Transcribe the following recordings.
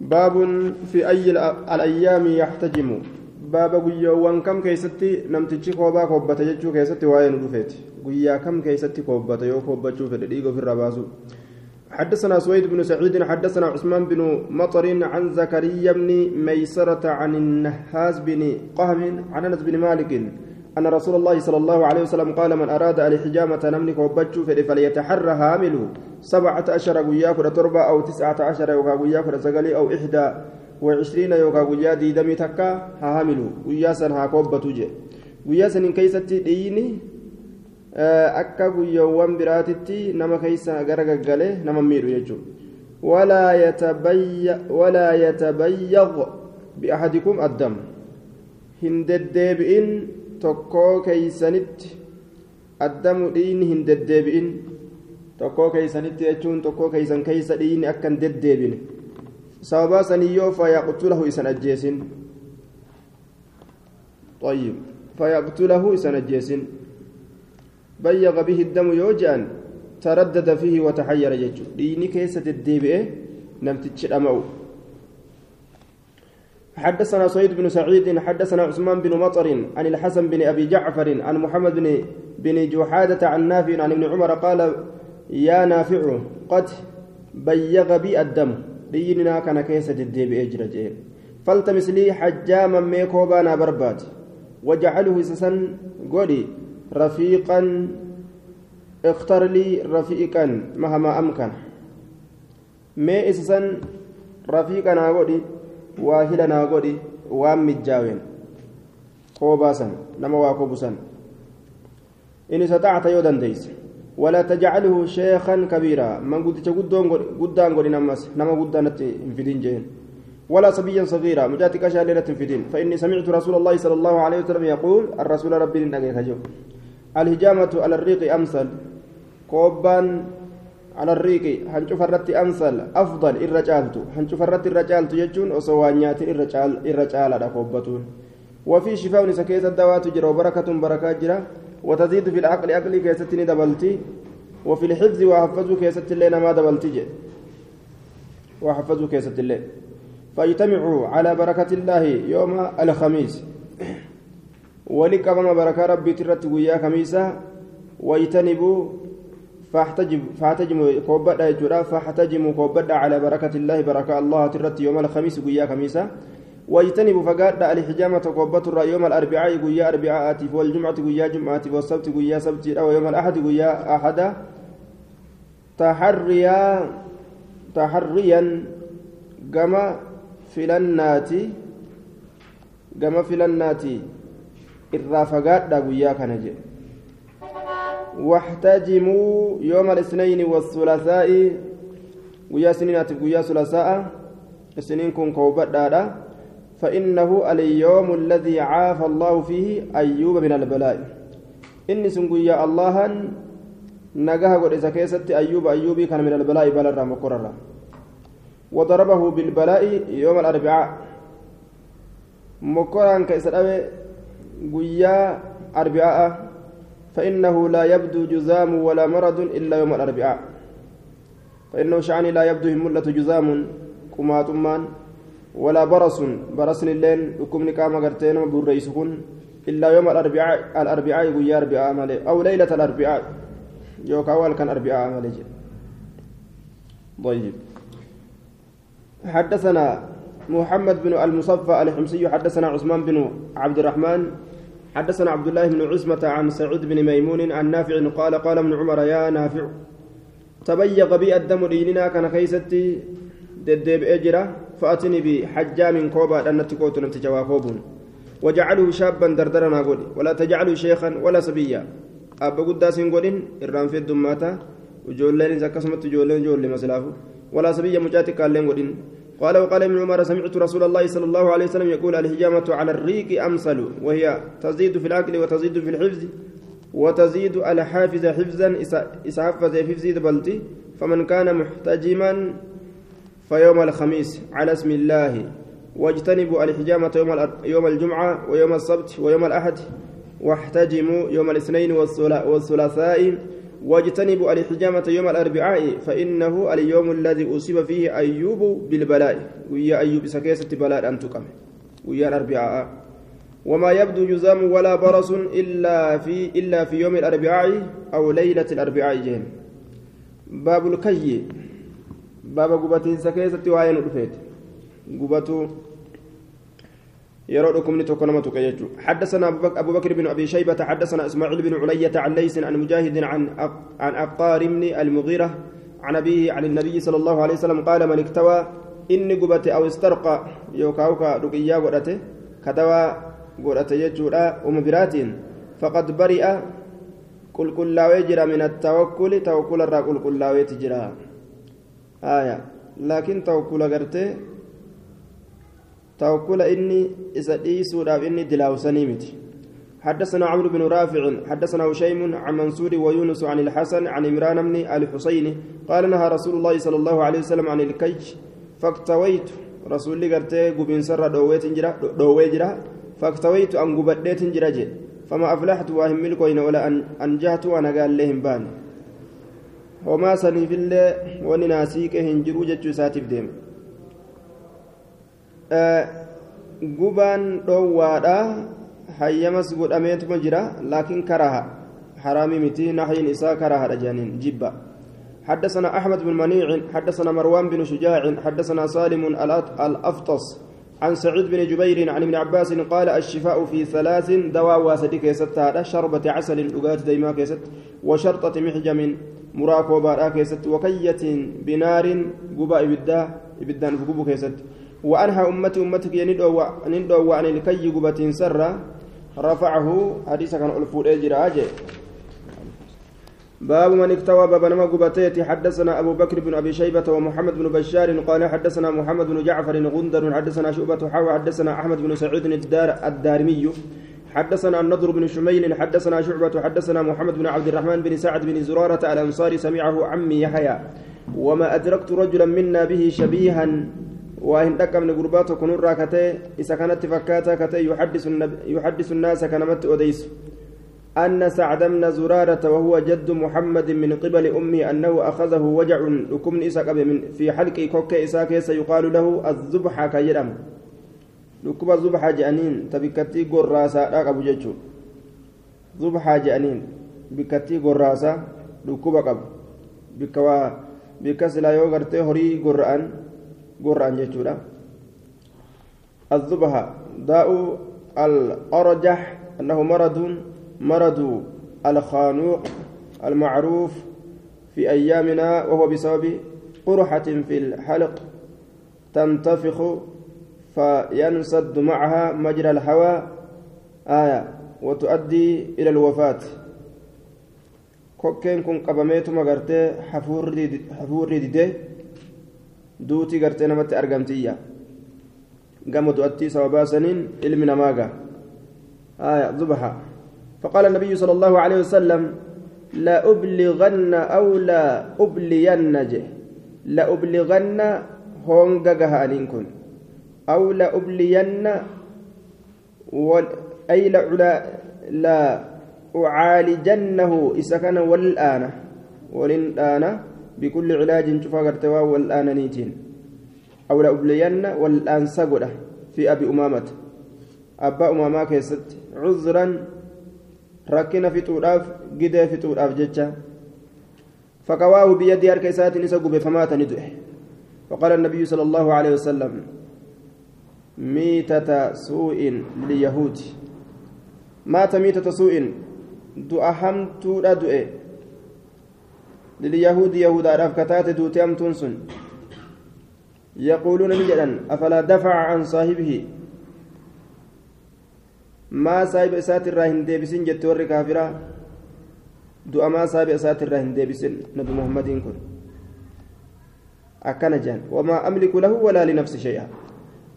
باب في أي الأيام يحتجم. باب قيوان كم كيستي؟ نمتشي كوبا كوبا تججو كيستي وين رفيت. قيا كم كيستي كوبا تيو كوبا تشوف الدقيقة في الرباسو. حدثنا سويد بن سعيد حدثنا عثمان بن مطر عن زكريا بن ميسرة عن النهاز بن قهم عن أنس بن مالك أن رسول الله صلى الله عليه وسلم قال من أراد الحجامة نملك وبجو فليتحرى هامله سبعة عشر قياك تربة أو تسعة عشر يوكا قياك سقلي أو إحدى وعشرين يوكا قيا دي دمي تكا هامله قياسا هاكوبة تجي. قياسا إن كيستي ديني akka guyyoowwan biraatitti nama keessa gara gaggale nama miidhu jechuudha walaa yatabayyaq bi'ahadikum addam hin deddeebi'in tokkoo keeysanitti addamu dhiini hin deddeebi'in tokkoo keeysanitti jechuun tokkoo keeysan keeysa dhiini akka hin deddeebine sababaa saniyyoo fayaqtulahu isan ajjeesin طيب فيقتله إسان الجيسين بيغ به الدم يوجان تردد فيه وتحير يجو ديني كيسة الديبئة نمتتش الأمو حدثنا سعيد بن سعيد حدثنا عثمان بن مطر عن الحسن بن أبي جعفر عن محمد بن بن جحادة عن نافع عن ابن عمر قال يا نافع قد بيغ بي الدم. ديننا كان كيسة الديبئة جرجين فالتمس لي حجاما ميكوبانا بربات وجعله سسن قولي رفيقا اختر لي رفيقا مهما أمكن. ما إسسن رفيقا ناغودي واهلا ناغودي وام مجاوين كوباسا نما واكوبسا إن استطعت يودن ديس ولا تجعله شيخا كبيرا من قد قدان قد نمس نما قدان انفدين جين ولا صبيا صغيرا مجاتك شالينة انفدين فإني سمعت رسول الله صلى الله عليه وسلم يقول الرسول ربي لنك الهجامة على الريق أمثل كوبان على الريق هنشوف الرت أمثل أفضل الرجالت هنشوف الرت الرجالت يجون وسوانيات الرجال الرجال على كوبتون وفي شفاء نسكيت الدوات جرى وبركة بركات جرى. وتزيد في العقل عقلي كيستني دبلتي. وفي الحفظ وحفظوا كيست الليل ما دبلتي جي وحفظوا كيست الليل. فاجتمعوا على بركة الله يوم الخميس. ولقبم بركة ربي ترت ويا خميسة. ويتنبوا فاحتجب فاحتجموا كوبدا يجرا فاحتجموا كوبدا على بركة الله بركة الله ترت يوم الخميس ويا خميسة. ويجتنبوا فقاد الحجامة كوبة يوم الأربعاء ويا أربعاء والجمعة ويا جمعة والسبت ويا سبت أو يوم الأحد ويا أحد. تحريا تحريا كما filannaati gama filannaati irraa fagaadha guyyaa kana jedhe واحتجموا يوم الاثنين والثلاثاء. ويا سنين ويا ثلاثاء. سنين كن كوبدا فإنه اليوم الذي عافى الله فيه أيوب من البلاء. إني سنقول الله نجاه قد إذا كيست أيوب أيوبي كان من البلاء بل الرام وضربه بالبلاء يوم الأربعاء. مكران كيسر قيا أربعاء. فإنه لا يبدو جزام ولا مرض إلا يوم الأربعاء. فإنه شعني لا يبدو هملة جزام كما تمان ولا برص برص الليل وكم نكام قرتين بريسكن إلا يوم الأربعاء الأربعاء قيا أربعاء أو ليلة الأربعاء. يوكاوال كان أربعاء مالي طيب. حدثنا محمد بن المصفى الحمصي حدثنا عثمان بن عبد الرحمن حدثنا عبد الله بن عزمة عن سعود بن ميمون عن نافع قال قال ابن عمر يا نافع تبيغ بي الدم ديننا كان كيستي ددب اجرا فأتني بحجام كوبا ان تكوت نمتجوا كوبون وجعله شابا دردرنا قولي ولا تجعله شيخا ولا صبيا. أبا قداس قولين إرام في الدماتا وجولين زكسمت جولين جولين مسلافو. ولا صبيا مجاتك قال قال وقال ابن عمر سمعت رسول الله صلى الله عليه وسلم يقول الهجامة على الريق أمثل وهي تزيد في العقل وتزيد في الحفظ وتزيد الحافظ حفظا إذا حفظ حفظ دبلتي فمن كان محتجما فيوم الخميس على اسم الله. واجتنبوا الحجامة يوم يوم الجمعة ويوم السبت ويوم الأحد واحتجموا يوم الاثنين والثلاثاء واجتنبوا الحجامة يوم الأربعاء فإنه اليوم الذي أصيب فيه أيوب بالبلاء. ويا أيوب سكيسة بلاء أن تقم ويا الأربعاء. وما يبدو جزام ولا برص إلا في إلا في يوم الأربعاء أو ليلة الأربعاء. جين باب الكي. باب قبتين سكيسة وعين الفيت قبتو يرى لكم لتكون تكيجو حدثنا أبو بكر بن أبي شيبة حدثنا إسماعيل بن علية عن ليس عن مجاهد عن عن أقار المغيرة عن أبيه عن النبي صلى الله عليه وسلم قال من اكتوى إني قبت أو استرقى يوكاوكا رقيا قرأته كتوى قرأته يجورا ومبرات فقد برئ قل كل وجر من التوكل توكل الرا قل كل وجر آية لكن توكل قرته توكل إني إذا إيسوداف إني دلاوسني متي حدثنا عمرو بن رافع حدثنا هشيم عن منصور ويونس عن الحسن عن عمران بن الحسين قال نهى رسول الله صلى الله عليه وسلم عن الكيج فاكتويت رسول لي قرتي قبين سر دوي جرا فاكتويت أن قبديت جرا فما أفلحت واهم ملكوين ولا أن أنجحت وأنا قال لهم بان وما سني في الله ونناسيك هنجرو جتشو ساتف gubaan dhoowwaadha. Hayyamas godhameetuma jira. Laakiin karaha. حرامي متي نحين إساء كراها رجانين جبا حدثنا أحمد بن منيع حدثنا مروان بن شجاع حدثنا سالم الأفطس عن سعيد بن جبير عن ابن عباس قال الشفاء في ثلاث دواء واسد كيست شربة عسل أقات ديما كيست وشرطة محجم بارا كيست وكية بنار قباء إبدا إبدان فقبو كيست وأنهى أمتي أمتك يندو عن الكي قبة سرة رفعه. حديث كان ألفور إجر أجي باب من اكتوى باب نما حدثنا أبو بكر بن أبي شيبة ومحمد بن بشار قال حدثنا محمد بن جعفر غندر. حدثنا شعبة حاوى. حدثنا أحمد بن سعيد الدار الدارمي. حدثنا النضر بن شميل. حدثنا شعبة. حدثنا محمد بن عبد الرحمن بن سعد بن زرارة الأنصاري. سمعه عمي يحيى. وما أدركت رجلا منا به شبيها. وإن دكمن غربات كنور راكته إذا كانت فكاتا كته يحدث يحدث الناس كنمت أديس أن سعد بن زرارة وهو جد محمد من قبل أمي أنه أخذه وجع لكم إساك من في حلق كوك إساك سيقال له الذبحة كيرم لكم الذبحة جانين تبكتي قراسة أبو ججو ذبحة جانين بكتي قراسة لكم قب بكوا بكسلا يوغرتي هري قرآن قرآن جتورا الذبحة داء الأرجح أنه مرض مرض الخانوق المعروف في أيامنا وهو بسبب قرحة في الحلق تنتفخ فينسد معها مجرى الهواء آية وتؤدي إلى الوفاة duutii gartee namatti argamtiyya. Gama du'attii sababaa saniin ilmi namaa gaa. ذبحة فقال النبي صلى الله عليه وسلم لا أبلغن أو لا أبلين لا أبلغن هونغا أنينكن أو لا أبلين أي لا لا أعالجنه إذا كان والآن وللآن بكل علاج شوفا قرتوا والآن نيتين. أو لا أبلين والآن سقده في أبي أمامة. أبا أمامة كيست. عذرا. rakkina fixuudhaaf gidee fixuudhaaf jecha فقواه بيد أركيسات نسقب فمات ندعه فقال النبي صلى الله عليه وسلم ميتة سوء لليهود. مات ميتة سوء. دؤهمت ردؤ لليهود يهود كتات دوتي أمتنسن يقولون نجدا أفلا دفع عن صاحبه saahiba isaati irraa hin deebisin jette warri kaafiraa du'a maa saahiba isaati irraa hin deebisin nabi muhammadiin kun akkana jedhan wamaa amliku lahu walaa linafsi shay'a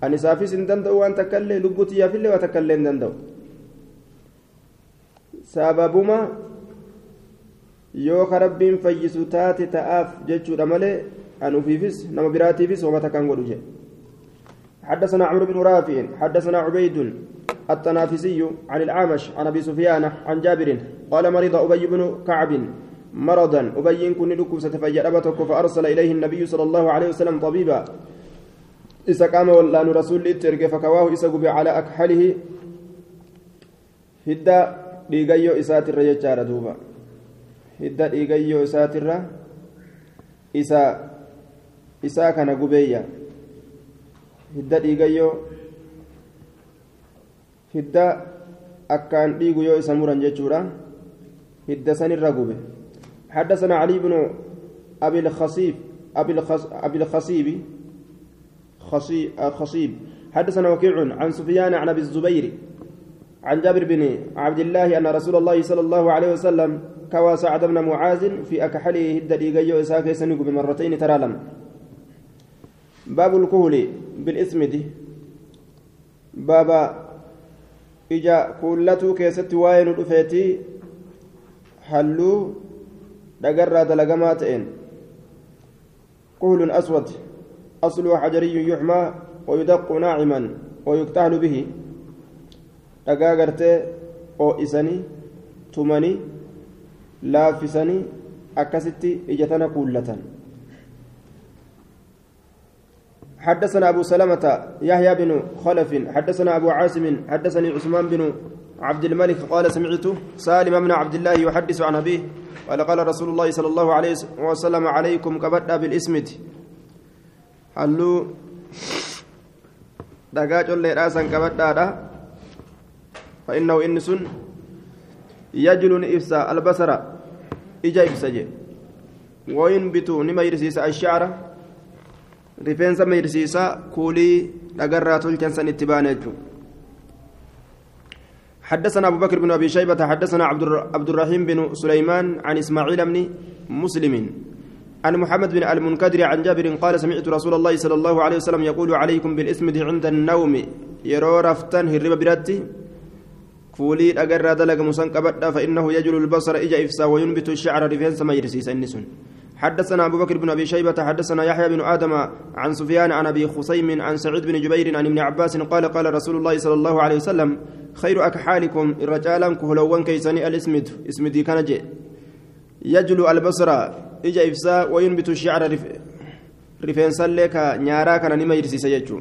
ani isaafis hin danda'u waan takkaillee lubbuu xiyyaafillee waa yoo ka rabbiin fayyisu taate ta'aaf jechuudha malee an ufiifis nama biraatiifis wama takkan godhu jedhe حدثنا عمرو بن رافع حدثنا عبيد التنافسي عن الأعمش عن أبي سفيان عن جابر قال مرض أبي بن كعب مرضا. أبين كن لكوسة فجأبتك فأرسل إليه النبي صلى الله عليه وسلم طبيبا. إذا قام ولا رسول إترك فكواه إسا على أكحله. هدى dhiigayyoo isaatirra jechaadha duuba hidda dhiigayyoo isaatirra isa isaa kana gubeeyya hidda dhiigayyoo hidda akkaan dhiigu yoo isa muran jechuudha hidda sanirra gube حدثنا علي بن أبي الخصيب أبي, الخص... أبي الخصيب خصيب, خصيب حدثنا وكيع عن سفيان عن أبي الزبير عن جابر بن عبد الله أن رسول الله صلى الله عليه وسلم كوى سعد بن معاذ في أكحله الدليقي إساك يسنق بمرتين ترالم. باب الكهل بالإسمد بابا إجا كلتو كيست واين الأفيتي حلو دقرى دلقماتين كهل أسود. أصله حجري يحمى ويدق ناعما ويكتهل به. dhagaa gartee oo'isanii tumanii laaffisanii akkasitti ija tana kuullatan. حدثنا أبو سلمة يحيى بن خلف حدثنا أبو عاصم حدثني عثمان بن عبد الملك قال سمعت سالم بن عبد الله يحدث عن أبيه قال قال رسول الله صلى الله عليه وسلم عليكم كبدأ بالإسمت. هلو دقاج اللي راسا كبدأ فإنه إنس يجل إفسا البصر. إجا إفسا جي وينبت نما يرسيس الشعر رفنسا ما يرسيس كولي أقرى تلجنسا اتبانا حدثنا أبو بكر بن أبي شيبة حدثنا عبد الرحيم بن سليمان عن إسماعيل بن مسلم عن محمد بن المنكدر عن جابر قال سمعت رسول الله صلى الله عليه وسلم يقول عليكم بالإسم عند النوم يرو رفتن هرب براتي فولي أجر دلق مسن قبدا فإنه يجل البصر إجا إفسا وينبت الشعر رفينس ما يرسيس النسون حدثنا أبو بكر بن أبي شيبة حدثنا يحيى بن آدم عن سفيان عن أبي خصيم عن سعيد بن جبير عن ابن عباس قال قال رسول الله صلى الله عليه وسلم خير أكحالكم الرجالا كهلوان كيساني الاسمد اسمدي كان جي يجل البصر إجا إفسا وينبت الشعر رف رفينس لك نيارا كان نما يرسيس يجو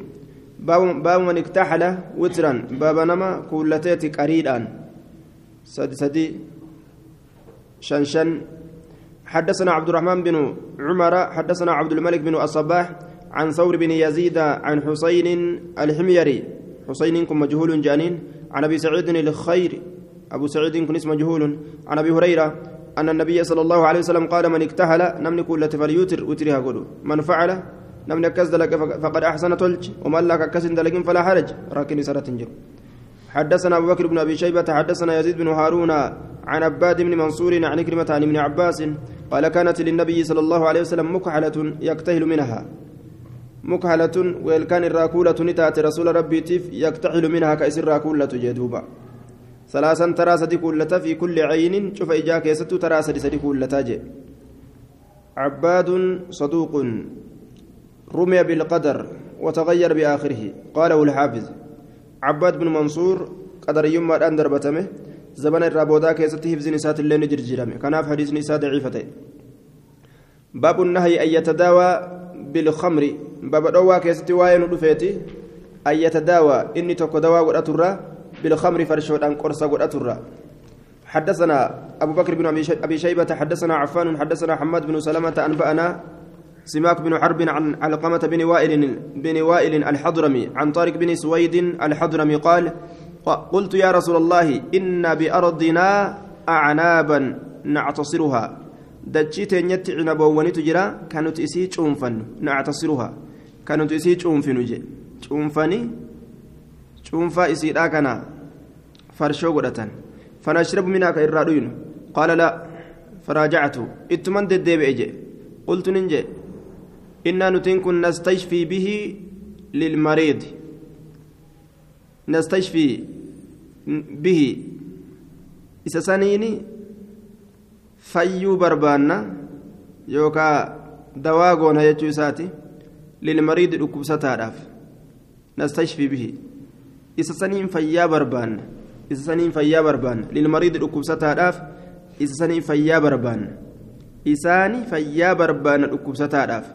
باب من اكتحل وترا. باب نما كولتيت قريدان سدي سدي. شنشن. حدثنا عبد الرحمن بن عمر حدثنا عبد الملك بن الصباح عن ثور بن يزيد عن حسين الحميري. حسين كن مجهول جانين. عن أبي سعيد الخير. أبو سعيد كن اسم مجهول. عن أبي هريرة أن النبي صلى الله عليه وسلم قال من اكتحل نملك كل فليوتر وترها قولوا. من فعل نمني أكس دلق فقد أحسن تلج ومن لك أكس دلق فلا حرج راكن سرة تنجر حدثنا أبو بكر بن أبي شيبة حدثنا يزيد بن هارون عن عباد بن منصور عن كلمة عن ابن عباس قال كانت للنبي صلى الله عليه وسلم مكحلة يكتهل منها. مكحلة ويلكان الراكولة نتات رسول ربي تيف يكتحل منها كأس الراكولة جدوبا. ثلاثا ترى كلة في كل عين شوف إجاك يستو ترى كلة عباد صدوق. رمي بالقدر وتغير بآخره. قاله الحافظ. عباد بن منصور قدر يوم أن دربتمه زمن الرابودا كيسته في نسات اللين كان في حديث نساء ضعيفتين. باب النهي أن يتداوى بالخمر. باب دوا كيستي واين دفيتي أن يتداوى إني تكو دوا قرأترا بالخمر فرشود أن قرص قرأترا حدثنا أبو بكر بن أبي شيبة حدثنا عفان حدثنا حماد بن سلمة أنبأنا سماك بن حرب عن علقمة بن وائل بن وائل الحضرمي عن طارق بن سويد الحضرمي قال قلت يا رسول الله إن بأرضنا أعنابا نعتصرها. دجيت نيت عنب ونتجرا كانت إسي شوفن نعتصرها. كانت إسي شوفن جي. شوفني شوفا إسي راكنا فرشو قدتان فنشرب منها كإرادين قال لا فراجعت. إتمن ددي قلت ننجي. إنا نتن كن نستشفي به للمريض. نستشفي به. إسسانيني فيو بربانا يوكا دواغون هيجو ساتي للمريض ركوبستاراف نستشفي به. إسسانين فيا بربان. إسسانين فيا بربان. للمريض ركوبستاراف إسسانين فيا بربان. isaani fayyaa barbaanna dhukkubsataadhaaf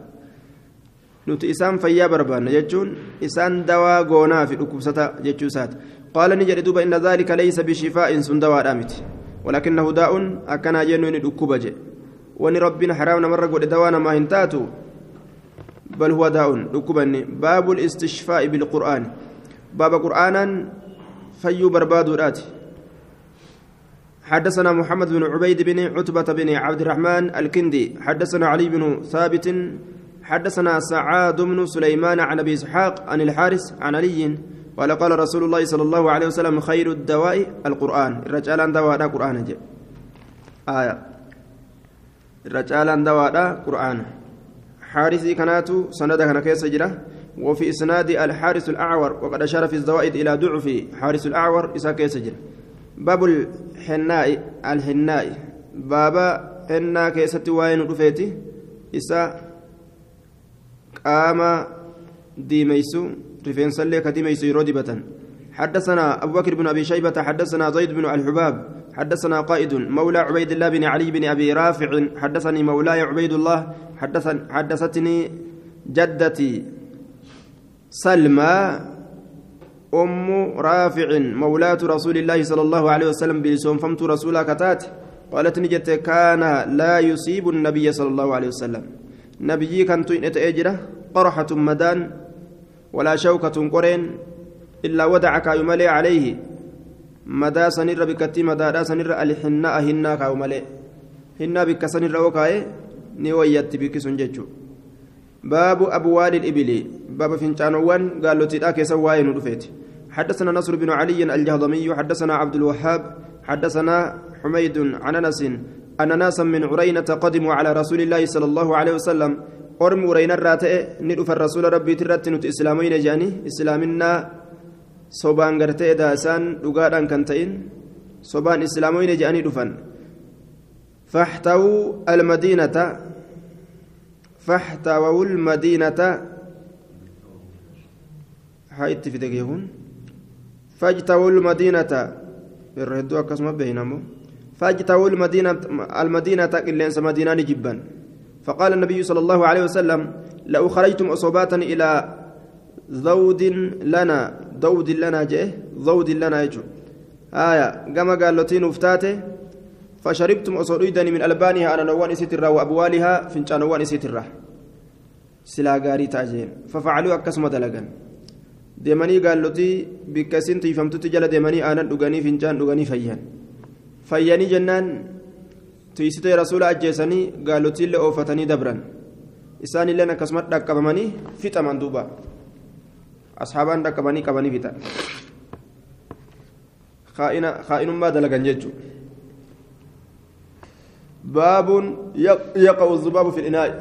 jechuun isaan dawaa goonaa fi dhukkubsata jechuu isaati qaala ni jedhe duuba inna dhaalika laysa bishifaa'in sun dawaadhaa miti walakinahu daa'un akkanaa jennu inni dhukkuba jedhe wani rabbiin haraam namarra godhe dawaa namaa hin taatu bal huwa daa'un dhukkubanni baabul istishfaa'i bilqur'aan baaba qur'aanaan fayyuu barbaaduudhaati حدثنا محمد بن عبيد بن عتبة بن عبد الرحمن الكندي حدثنا علي بن ثابت حدثنا سعاد بن سليمان عن أبي إسحاق عن الحارث عن علي قال قال رسول الله صلى الله عليه وسلم خير الدواء القرآن. الرجال دواء قرآن جب آية. الرجال دواء قرآن. حارثي كانت سند كان كيس جرا. وفي إسناد الحارث الأعور وقد أشار في الزوائد إلى ضعف حارث الأعور إسا كيس جرا. باب الحناء الحناء. بابا حنا كيست وين رفيتي؟ إسا قام ديميسو رفين صلي كديميسو يرودبة حدثنا أبو بكر بن أبي شيبة حدثنا زيد بن الحباب حدثنا قائد مولى عبيد الله بن علي بن أبي رافع حدثني مولاي عبيد الله حدثن حدثتني جدتي سلمى أم رافع مولاة رسول الله صلى الله عليه وسلم بلسون فمت رسولها كتات قالت نجت كان لا يصيب النبي صلى الله عليه وسلم نبيي كانت أجرة قرحة مدان ولا شوكة قرين إلا ودع كايملي عليه. مدى سنر بكتي مدى سنر الحناء هنا كايملي هنا بك سنر وكاي نويت بك سنججو. باب أبوال الإبل. باب فنشانوان قال له تلاك سواين رفيت حدثنا نصر بن علي الجهضمي حدثنا عبد الوهاب حدثنا حميد عن أنس أن ناسا من عرينة قدموا على رسول الله صلى الله عليه وسلم ta'e ni dhufa rasuula rabbiitirratti nuti islaamoyne jedhanii islaaminaa sobaan gartee edaa isaan dhugaadhaan kan ta'in sobaan islaamoyne jedhanii dhufan فاحتووا المدينة فاحتووا المدينة هاي في فاجتووا المدينة الرهدو أكسم بينهم فاجتووا المدينة المدينة إلا مدينة جبا فقال النبي صلى الله عليه وسلم لو خرجتم أصوباتا إلى ذود لنا ذود لنا جه ذود لنا يجو. آية كما قال لتين افتاته فشربتم أصوليدني من ألبانها أنا نوان إسيترا وأبوالها فنشان نوان إسيترا سلا غاري تاجين ففعلوا أكسم دلقا gaallotii bikka isin tiifamtutti jala deemanii aanan dhuganii fincaan dhuganii fayyan fayyanii jennaan tiisitee rasuula ajjeesanii gaalotiillee oofatanii dabran isaanilleen akkasumas dhaqqabamanii fixaman duuba asxaabaan dhaqqabanii qabanii fixan kaa'inummaa dalagan jechuudha baabuun yaqa'u zubaabu fi dhinaa'i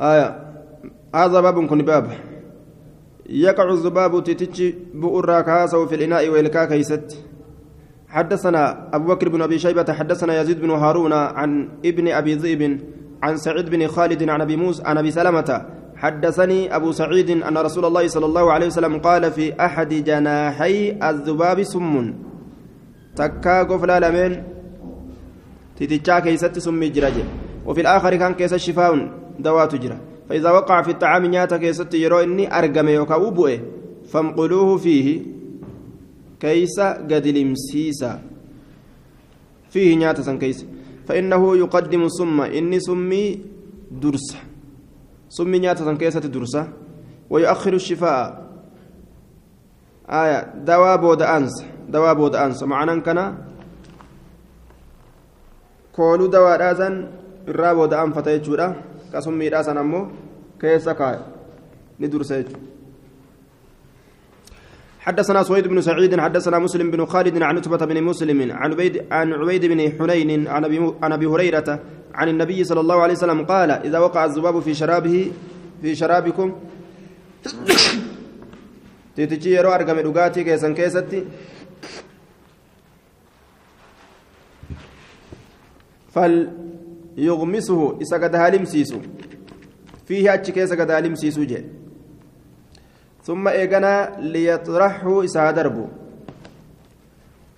آية هذا باب كن باب يقع الذباب تتج بؤر كاسو في الإناء وإلكا كيست. حدثنا أبو بكر بن أبي شيبة حدثنا يزيد بن هارون عن ابن أبي ذئب عن سعيد بن خالد عن أبي موسى عن أبي سلمة. حدثني أبو سعيد أن رسول الله صلى الله عليه وسلم قال في أحد جناحي الذباب سم. تكا قفلا لمن تتجا كيست سم جرجة. وفي الآخر كان كيس شفاء دواء تجرى فإذا وقع في الطعام نياتا كيست يرو إني أرقم يوكاو بؤه فانقلوه فيه كيس قد لمسيسا فيه نياتا كيس. فإنه يقدم ثم إني سمي درسة. سمي نياتا كيسة درسة. ويؤخر الشفاء. آية دواء بود أنس. دواء بود أنس. معنى كان كولو دواء رازن irraa booda anfata jechuudha qasummiidhaa san ammoo keessa kaa'e. Ni dursa jechuudha. حدثنا سويد بن سعيد حدثنا مسلم بن خالد عن عتبة بن مسلم عن عبيد عن عبيد بن حنين عن ابي هريرة عن النبي صلى الله عليه وسلم قال إذا وقع الذباب في شرابه في شرابكم تيتجي يرو أرقم دقاتي كيسن كيستي. فليغمسه isa gad haa lumsiisu فيه achi keessa gad haa lumsiisu jedhe. ثم eegana ليطرحه isa darbu.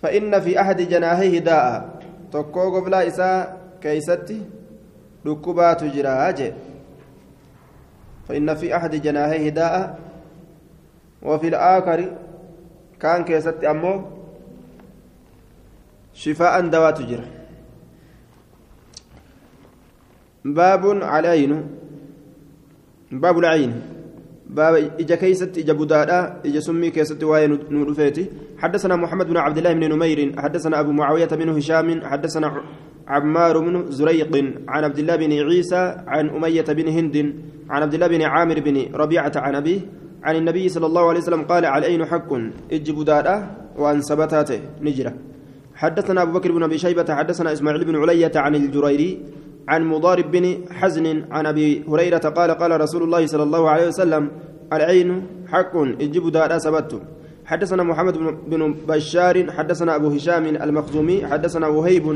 فإن في أحد جناحيه داء. tokko koola isaa keessatti dhukkubatu jira jedha فإن في أحد جناحيه داء. وفي الآخر kaan keessatti ammoo شفاء دواء tu jira باب العين باب العين باب ija keessatti ija badaadha ija summii keessatti waa'ee nu dhufeeti حدثنا محمد بن عبد الله بن نمير حدثنا أبو معاوية بن هشام حدثنا عمار بن زريق عن عبد الله بن عيسى عن أمية بن هند عن عبد الله بن عامر بن ربيعة عن أبيه عن النبي صلى الله عليه وسلم قال العين حق إج بدادا وأن ثبتاته نجرة. حدثنا أبو بكر بن أبي شيبة حدثنا إسماعيل بن علية عن الجريري عن مضارب بن حزن عن أبي هريرة قال قال رسول الله صلى الله عليه وسلم العين حق اجب دارا سبت. حدثنا محمد بن بشار حدثنا أبو هشام المخزومي حدثنا وهيب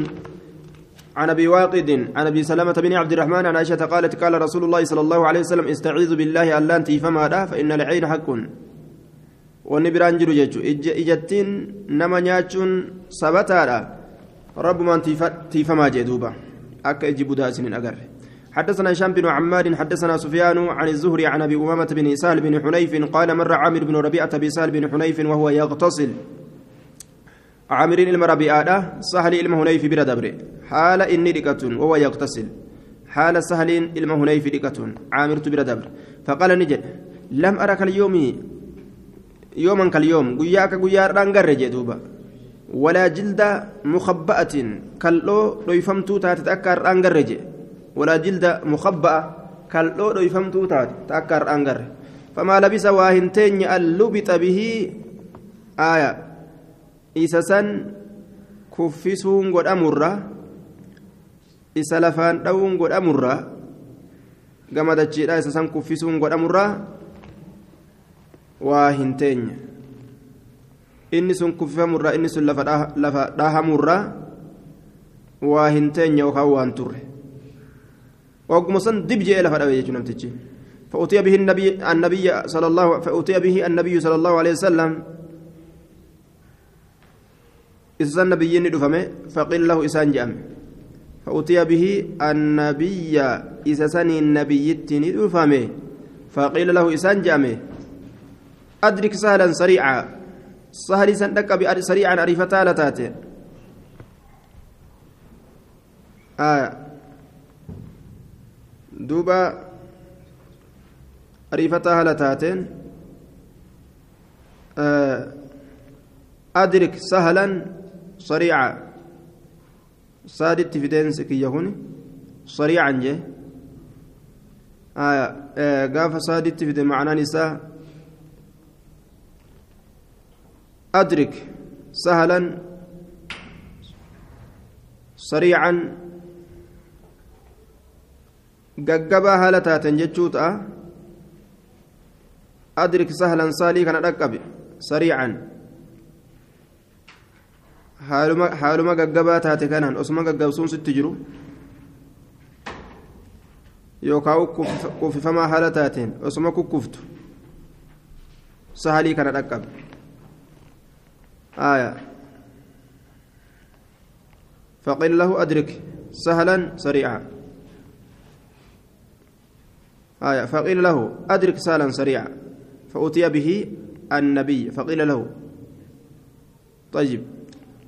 عن أبي واقد عن أبي سلمة بن عبد الرحمن عن عائشة قالت قال رسول الله صلى الله عليه وسلم استعيذ بالله أن تي فما فإن العين حق. ونبران جرو جيتشو اجتين نما نياتشون سبتارا رب من تيفما جدوبا أكا يجيب داسن أجر حدثنا هشام بن عمار حدثنا سفيان عن الزهري عن ابي امامه بن سهل بن حنيف قال مر عامر بن ربيعه بسهل بن حنيف وهو يغتسل عامر المربيعه سهل الم حنيف بردبر حال اني دقه وهو يغتسل حال سهل الم حنيف دقه عامر بردبر فقال نجد لم ارك اليوم يوما كاليوم قياك قيار رانقر جدوبا ولا جلد مخبأة كالو ريفمتو تاتتأكار رانقر ولا جلد مخبأة كالو ريفمتو تاتتأكار رانقر فما لبس واهنتين اللبط به. آية. إسسا كفسون قد أمرة إسا دون قد أمرة قام دجيرا إسسا كفسون قد أمرة waa hin teenye inni sun kuffifamurraa inni sun lafa dhahamurraa waa hin teenye yookaan waan turre ogguma san dib je'ee lafa dhabe jechuun namtichi فأتي به النبي النبي صلى الله فأتي به النبي صلى الله عليه وسلم إذا النبي ندفمه فقيل له إسان جام فأتي به النبي إذا سني النبي ندفمه فقيل له إسان جامه أدرك سهلا سريعا. سهل سندك سريعا أريفتا لتاتي آه دوبا أريفتا لتاتين آه أدرك سهلا سريعا. سادت في دينس كي يهون سريعا جي آه آه قاف سادت في معنى نساء. أدرك سهلا سريعا gaggabaa haala taateen jechuu ta'a adrik sahlan saalii kana dhaqqabe sariican haaluma gaggabaa taate kanaan osuma gaggabsuun sitti jiru yookaan kuffifamaa haala taateen osuma kukkuftu sahalii kana dhaqqabe آية. فقيل له أدرك. سهلا سريعا. آية. فقيل له أدرك سهلا سريعا. فأتي به النبي. فقيل له. طيب.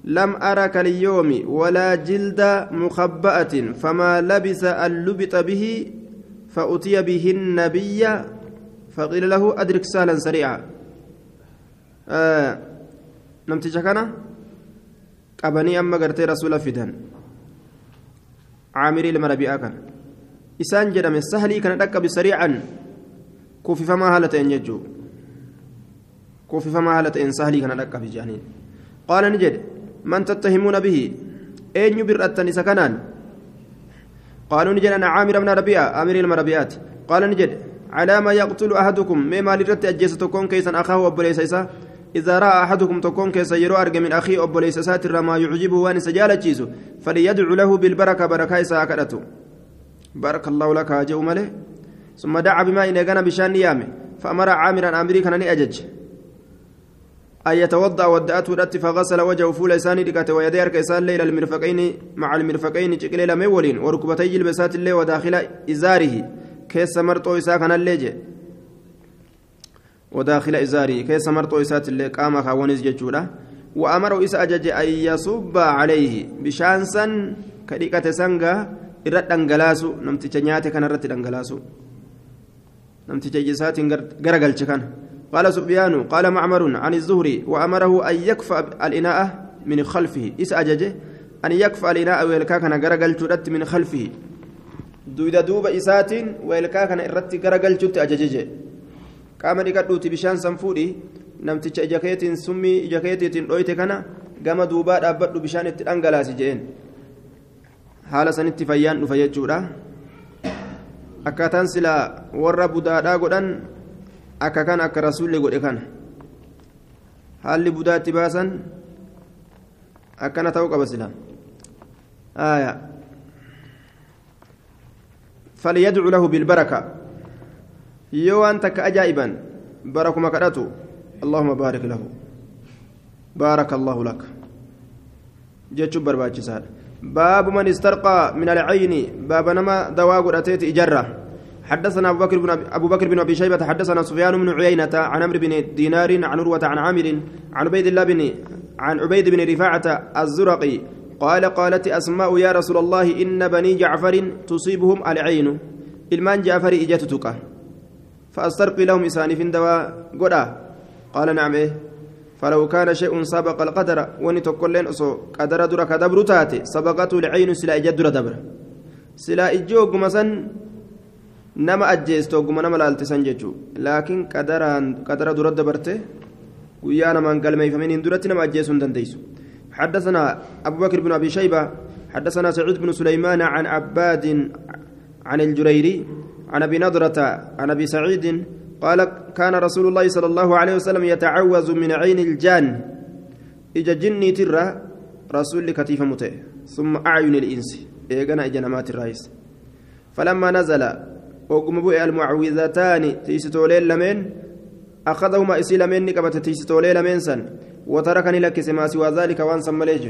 لم أرك اليوم ولا جلد مخبأة فما لبس اللبط به فأتي به النبي. فقيل له أدرك سهلا سريعا. آه. Namticha kana qabanii amma gartee rasuula fidan caamirii ilma rabi'aa kana isaan jedhame sahlii kana dhaqqabi sariican kuufifamaa haala ta'een jechuu kuufifamaa haala ta'een sahlii kana dhaqqabi jedhaniin qaala ni jedhe man tattahimuuna bihi eenyu bir'attan isa kanaan قالوا نجد أنا عامر بن ربيعة أمير المربيات قال نجد على ما يقتل أحدكم مما لرت أجيستكم كيسا أخاه أبو ليس إذا رأى أحدكم تكون كيس أرجع من أخي أبو ليس ساتر ما يعجبه وان سجالة جيزو فليدعو له بالبركة بركة ساكرته بارك الله لك هاجئ ماله ثم دعا بما إن كان بشان يامه فأمر عامرا أمري كان أجج. أن يتوضأ ودأته الأت فغسل وجهه فول لساني دكاته ويديه أرك إسان ليل المرفقين مع المرفقين شكل ليلة مولين وركبتي البسات اللي وداخل إزاره. كيس مرطو إسا كان الليجي وداخل إزاره كيس مرطو إسات اللي قام خاونز ججولا. وأمره إسا أجج أن يصب عليه. بشانسا كريكة سنغا irratti dhangalaasu namticha nyaate kana irratti dhangalaasu namticha ijisaatiin garagalche kana قال سفيان قال معمر عن الزهري. وأمره أن يكفى الإناء من خلفه. إس أججه أن يكفى الإناء ويلكا كان غرقل من خلفه. دويدا دوبا إسات ويلكا كان إرت غرقل أججه qaama dhiqadhuuti bishaan san fuudhi namticha ija keetiin summii ija keetiitiin dhoyte kana gama duubaa dhaabbadhu bishaan itti dhangalaasi jeen haala sanitti fayyaan dhufa jechuudha akkaataan silaa warra budaadhaa godhan akka kan akka rasuulli godhe kana haalli budaatti baasan akkana ta'uu qaba silaa فليدعو له بالبركة yoo waan takka ajaa'iban barakuma kadhatu allahuma baarik lahu. Baaraka allahu laka jechuun barbaachisaadha. Baabu man istarqaa min alcayni baaba nama dawaa godhateeti ijarra. حدثنا أبو بكر بن أبو بكر بن أبي شيبة حدثنا سفيان بن عيينة عن عمرو بن دينار عن عروة عن عامر عن عبيد الله بن عن عبيد بن رفاعة الزرقي قال قالت أسماء يا رسول الله إن بني جعفر تصيبهم العين المان جعفر إجتتك فأسترقي لهم إساني في دواء قدا قال نعم. إيه. فلو كان شيء سبق القدر وني تقولين أسو قدر درا كدبر تاتي. سبقته العين سلا إجد درا دبر. سلا إجوج مثلا نما أجيست وقم نما لالتسان جيجو لكن قدران قدر درا دبرته ويانا من قال ما يفهمين درت نما أجيسون دنديسو حدثنا أبو بكر بن أبي شيبة حدثنا سعيد بن سليمان عن عباد عن الجريري عن أبي نضرة عن أبي سعيد قال كان رسول الله صلى الله عليه وسلم يتعوذ من عين الجان. إجا جني ترى رسول كتيف متئ ثم أعين الإنس. ايغنا اجنمات الرئيس. فلما نزل وقم بؤ المعوذتان تيستولين لمن أخذهما إسيل مني كبت تيستولين لمن سن وتركني لك ما سوى ذلك وان سمليج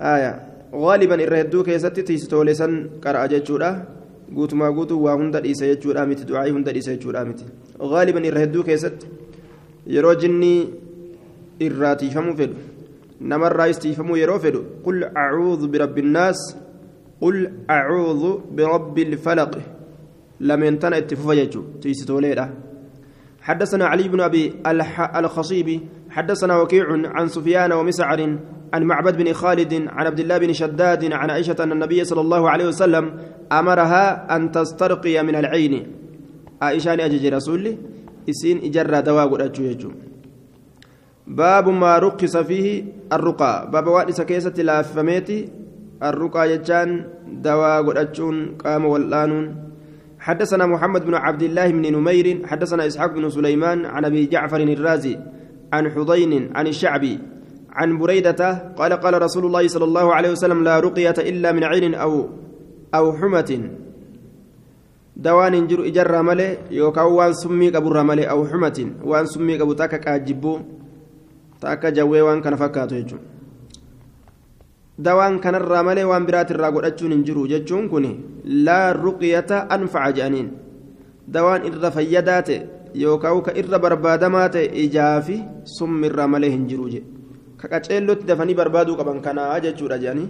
آية. غالبا الردو كيست تيستولين سن قرأ جتشورا guutumaa guutuu waa hunda dhiisa jechuudha miti du'aa'ii hunda dhiisa jechuudha miti gaaliban irra hedduu keessatti yeroo jinni irraa tiifamuu fedhu namarraayis tiifamuu yeroo fedhu qul acuudhu birabbi innaas qul acuudhu birabbi ilfalaq lameen itti fufa jechuu tiisitooleedha حدثنا علي بن أبي الخصيبي حدثنا وكيع عن سفيان ومسعر عن معبد بن خالد عن عبد الله بن شداد عن عائشة أن النبي صلى الله عليه وسلم أمرها أن تسترقي من العين. عائشة أجج رسول إسين إجر دواء باب ما رقص فيه الرقى. باب وادس كيسة لافميتي الرقى يجان دواء قام والآنون. حدثنا محمد بن عبد الله بن نمير حدثنا إسحاق بن سليمان عن أبي جعفر الرازي عن حضين عن الشعبي عن بريدة قال قال رسول الله صلى الله عليه وسلم لا رقية إلا من عين أو أو حمة. دوان جر إجر ملي يوكا وان سمي قبر ملي أو حمة وان سمي قبر تاكا كاجبو تاكا جوي وان كان فكاتو يجو. دوان كان الرملي وان برات الراقود أجون انجرو ججون كوني لا رقية أنفع جانين دوان إر فيدات يوكا وكا إر بربادمات إجافي سم الرملي هنجرو جي kaqaceellotti dafanii barbaaduu qaban kanaa jechuudha jedhanii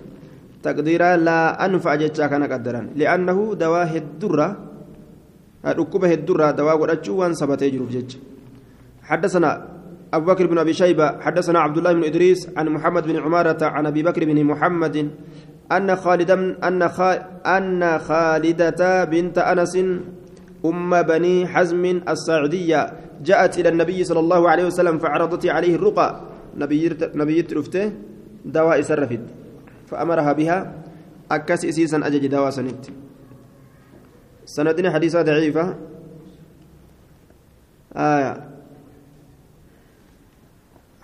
taqdiiraa laa anfa'a jechaa kana qaddaran li'annahu dawaa heddurra dhukkuba heddurra dawaa godhachuu waan sabatee jiruuf jecha حدثنا أبو بكر بن أبي شيبة حدثنا عبد الله بن إدريس عن محمد بن عمارة عن أبي بكر بن محمد أن خالد أن أن خالدة بنت أنس أم بني حزم الساعدية جاءت إلى النبي صلى الله عليه وسلم فعرضت عليه الرقى. نبيت رفته دواء سرفت فأمرها بها. أكس إسيسا أجج دواء سنت. سندنا حديثة ضعيفة. آية.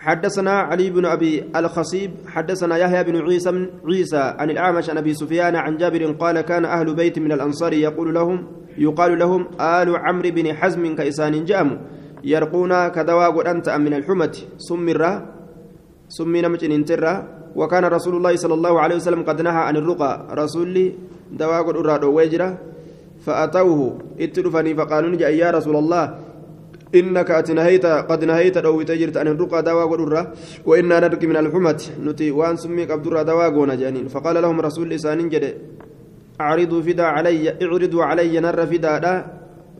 حدثنا علي بن أبي الخصيب حدثنا يحيى بن عيسى عيسى عن الأعمش عن أبي سفيان عن جابر قال كان أهل بيت من الأنصار يقول لهم يقال لهم آل عمرو بن حزم كإسان جاموا يرقون كدواء أنت من الحمة سمرة سمي نمج انترة وكان رسول الله صلى الله عليه وسلم قد نهى عن الرقى رسولي دواء قد ويجرة فأتوه اتلفني فقالوا يا رسول الله إنك أتنهيت قد نهيت أو تجرت أن الرقى دواء قدرة وإنا نرقي من الحمة نتي وأن سمي قبدرة دواء قونا جانين فقال لهم رسول لسان جد أعرضوا فدا علي اعرضوا علي نر فدا لا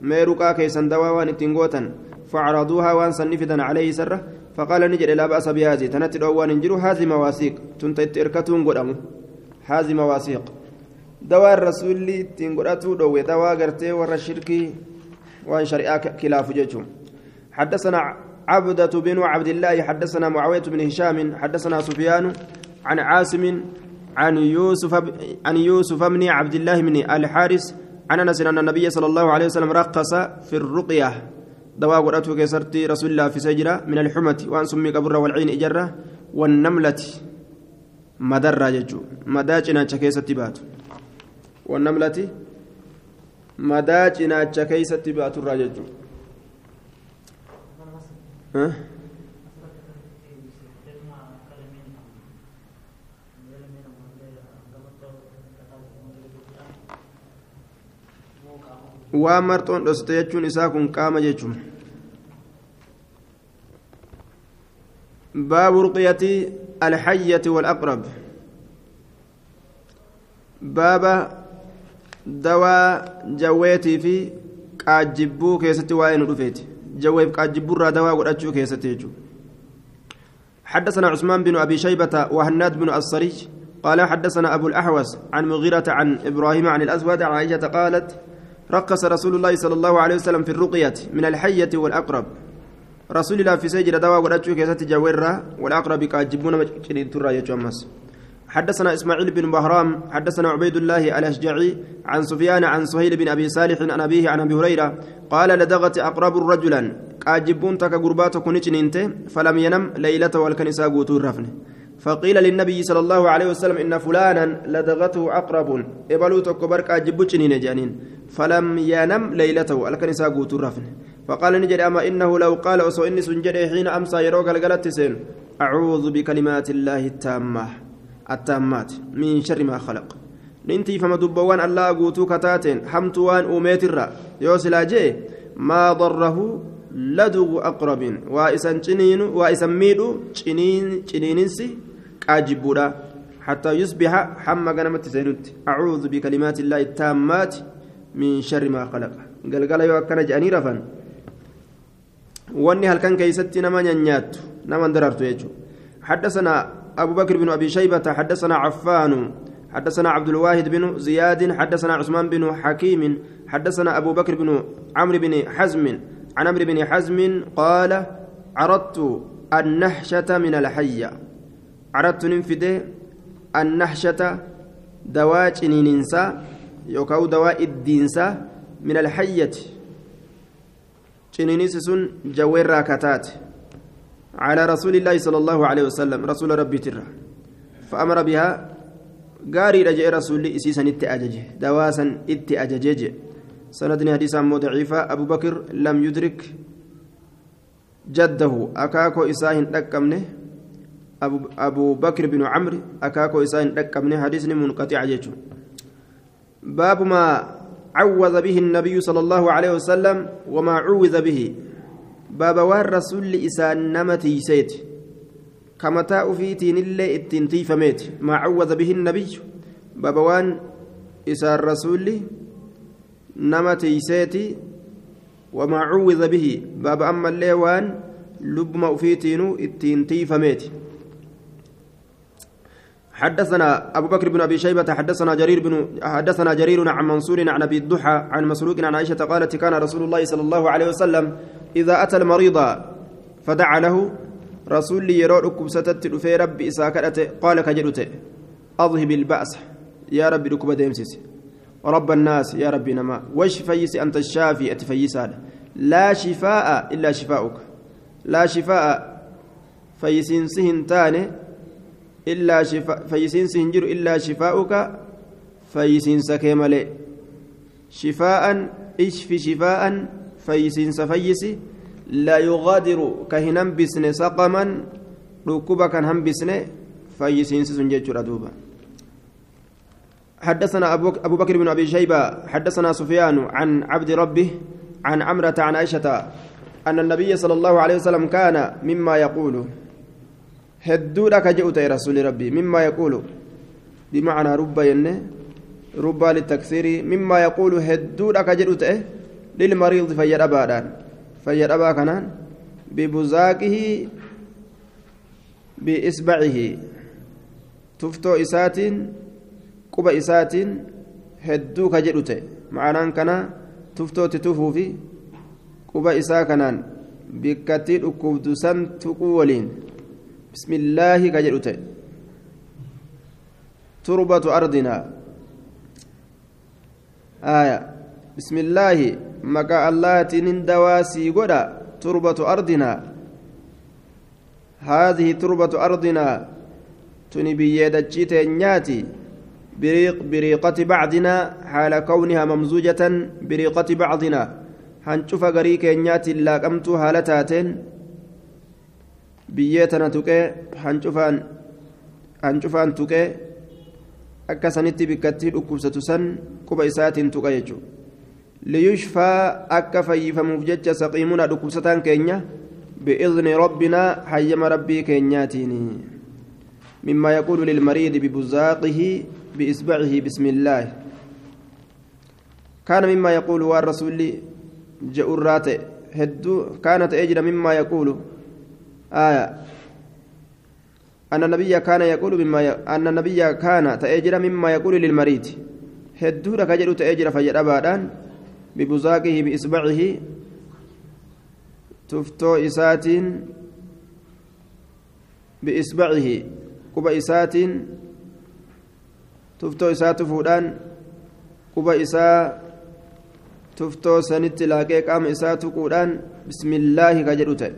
ما رقى كيسن دواء وان تنقوتا فعرضوها وأن سنفدا عليه سرة فقال نجد لا بأس بهذه. تنتي وان انجروا هذه مواثيق. تنتي إركتون قدامه. هذه مواثيق. دواء الرسول تنقرأتو دوي دواء قرتي ور الشركي وان شريعة كلاف جيتهم حدثنا عبدة بن عبد الله حدثنا معاوية بن هشام حدثنا سفيان عن عاصم عن يوسف عن يوسف بن عبد الله بن الحارث عن أنس أن النبي صلى الله عليه وسلم رقص في الرقية. دواء قرأته كسرتي رسول الله في سجرة من الحمة وأن سمي قبر والعين إجرة والنملة مدرة ججو. مداجنا كيسة بات والنملة مداجنا كيسة بات الرججو. Waan marxoon dhoste jechuun isaa kun qaama jechuun. Baabu ruqyati alhayyati walaqrab. Baaba dawaa jawweetii fi qaajjibbuu keessatti waa'ee nu dhufeeti جويف قاجبور دواء ودأتشو كيستيجو حدثنا عثمان بن أبي شيبة وهناد بن الصريج قال حدثنا أبو الأحوص عن مغيرة عن إبراهيم عن الأسود عن عائشة قالت رقص رسول الله صلى الله عليه وسلم في الرقية من الحية والأقرب. رسول الله في سجل دواء ودأتشو كيستي جويرة والأقرب قاجبون مجكين ترى يجمس حدثنا إسماعيل بن بهرام حدثنا عبيد الله الأشجعي عن سفيان عن سهيل بن أبي صالح عن أبيه عن أبي هريرة قال لدغت أقرب رجلا قاجبون تك غربات كنت فلم ينم ليلته والكنساء غوتو رفن. فقيل للنبي صلى الله عليه وسلم إن فلانا لدغته أقرب إبلو تكبر قاجب جانين فلم ينم ليلته الكنساء غوتو رفن. فقال نجد أما إنه لو قال أسو إني سنجد حين أمسى يروق الغلط سين أعوذ بكلمات الله التامة. التامات من شر ما خلق. ننتي فما دبوان الله قوتو كتاتين. حمت وان أوميت الرا. يوسلا جي ما ضره لدغ أقرب وإسان جنين وإسان ميدو. جنين جنينسي كاجبودا حتى يصبح حما غنمت سينوت أعوذ بكلمات الله التامات من شر ما خلق. قال قال يو جاني رفن. واني هل كان كيستي نما نيات نما دررتو يجو. حدثنا أبو بكر بن أبي شيبة حدثنا عفان حدثنا عبد الواحد بن زياد حدثنا عثمان بن حكيم حدثنا أبو بكر بن عمرو بن حزم عن عمرو بن حزم قال عرضت النحشة من الحية عرضت ننفده النحشة دواء ننسى يوكاو دواء الدينسى من الحية. جنينيس سن جوير راكتات على رسول الله صلى الله عليه وسلم رسول ربي ترى. فأمر بها قاري رجع رسول إسيسا إتي أججه دواسا إتي أججج. سندني حديثا ضعيفة. أبو بكر لم يدرك جده. أكاكو إساهن دكمنه. أبو, بكر بن عمرو أكاكو إساهن دكمنه. حديث منقطع جيجو. باب ما عوذ به النبي صلى الله عليه وسلم وما عوذ به. Baaba waan rasuulli isaan nama tiiseeti kamataa ufiitiin illee ittiin tiifameeti maa cawwada bihi nabiyyu baaba waan isaan rasuulli nama tiiseeti wamaa cuwwida bihi baaba ammallee waan lubbuma ufiitiinuu ittiin tiifameeti حدثنا أبو بكر بن أبي شيبة حدثنا جرير بن حدثنا جرير عن منصور عن أبي الضحى عن مسروق عن عائشة قالت كان رسول الله صلى الله عليه وسلم إذا أتى المريض فدعا له رسول يرى ركب ستت في رب إساكرته قال كجلته أذهب البأس يا ربي ركب ديمسس رب الناس يا ربي نما وش فيس أنت الشافي أتفيس هذا لا شفاء إلا شفاؤك لا شفاء فيسين سهن تاني إلا شفاء فيسين سهنجر إلا شفاؤك فيسين سكيملي شفاء اشف شفاء فيسين سفيسي لا يغادر كهنم بسن سقما ركوبا كان هم بسن فيسين سنجد دوبا حدثنا أبو بكر بن أبي شيبة حدثنا سفيان عن عبد ربه عن عمرة عن عائشة أن النبي صلى الله عليه وسلم كان مما يقول. هدودا كجئت يا رسول ربي مما يقول بمعنى رب ينه رب للتكثير مما يقول هدودا كجئت للمريض فيد أبادان فيد أبا كنان ببزاقه بإصبعه تفتو إسات ka jedhu ta'e. Ma'anaan kana tuftootti tufuu fi quba isaa kanaan bikkattii dhukkubdu san tuquu waliin. Bismillaahi ka jedhu ta'e turbatu ardinaa aya bismillaahi maqaa allahaatiin dawaasii godha turbatu ardinaa هذه تربة أرضنا تني بيدتشي تنياتي بريق بريقة بعضنا حال كونها ممزوجة بريقة بعضنا هنشوف غري كينيات لا قمت هالتاتين بيتنا تكي هنشوفان هنشوفان تكي akkasanitti bikkattii dhukkubsatu san quba isaatiin tuqa jechuudha liyushfaa akka fayyifamuuf jecha saqiimuna dhukkubsataan keenya bi'izni rabbinaa hayyama rabbii keenyaatiin mimmaa yaquulu lilmariidi bibuzaaqihii بإصبعه بسم الله كان مما يقول والرسول جؤرات هدو كانت أجر مما يقول آية أن النبي كان يقول مما ي... أن النبي كان تأجر مما يقول للمريض هدو لك أجر تأجر فجر أبادان ببزاقه بإصبعه تفتو إسات بإصبعه كوب إسات tuftoo isaa tufuudhaan quba isaa tuftoo sanitti laaqee qaama isaa tuquudhaan bismillaahi ka jedhu ta'e